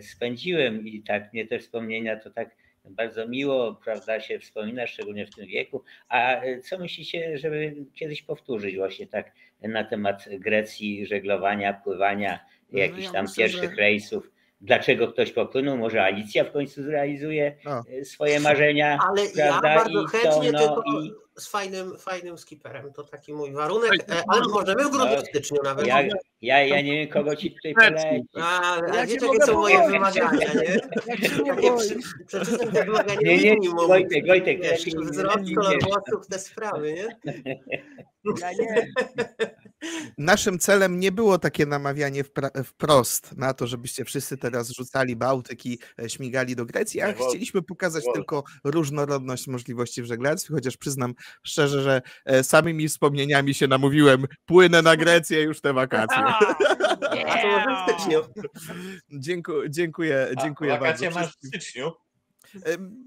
spędziłem i tak mnie te wspomnienia to tak bardzo miło, prawda, się wspomina, szczególnie w tym wieku. A co myślicie, żeby kiedyś powtórzyć właśnie tak na temat Grecji, żeglowania, pływania, no jakichś tam myślę, pierwszych że... rejsów? dlaczego ktoś popłynął, może Alicja w końcu zrealizuje no. swoje marzenia. Ale prawda? ja bardzo chętnie, to, no, tylko i... z fajnym, fajnym skiperem, to taki mój warunek, e, ale możemy w grudniu, w styczniu nawet. Ja, ja, ja nie wiem, kogo ci tutaj poleci. A, a ja wiecie, jakie są moje wymagania, nie? Przeczytam te wymagania nie, nie, minimum. Wojtek, Wojtek. Wiesz, wzrost, kolor włosów, te sprawy, nie? Ja nie. Naszym celem nie było takie namawianie wprost na to, żebyście wszyscy teraz rzucali Bałtyk i e, śmigali do Grecji, a chcieliśmy pokazać tylko różnorodność możliwości w żeglarstwie, chociaż przyznam szczerze, że e, samymi wspomnieniami się namówiłem, płynę na Grecję już te wakacje. Dziękuję, dziękuję, dziękuję a, wakacje bardzo. masz w styczniu?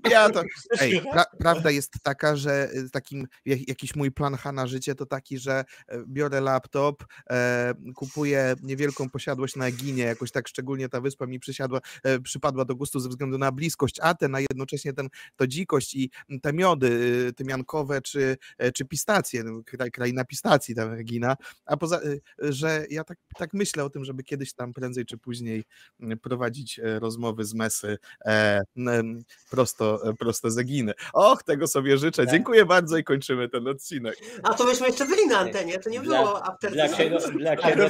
Ja to. Ej, pra, prawda jest taka, że y, takim jakiś mój plan H na życie to taki, że e, biorę laptop, e, kupuję niewielką posiadłość na Eginie, jakoś tak szczególnie ta wyspa mi przysiadła, e, przypadła do gustu ze względu na bliskość Aten, a jednocześnie ten, to dzikość i te miody y, tymiankowe czy, e, czy pistacje, no, kraj, kraina pistacji ta Egina, a poza, y, że ja tak, tak myślę o tym, żeby kiedyś tam prędzej czy później prowadzić rozmowy z mesy prosto, prosto zaginę. Och, tego sobie życzę. Tak. Dziękuję bardzo i kończymy ten odcinek. A to myśmy jeszcze byli na antenie, to nie było after Dlaczego, dlaczego, dlaczego,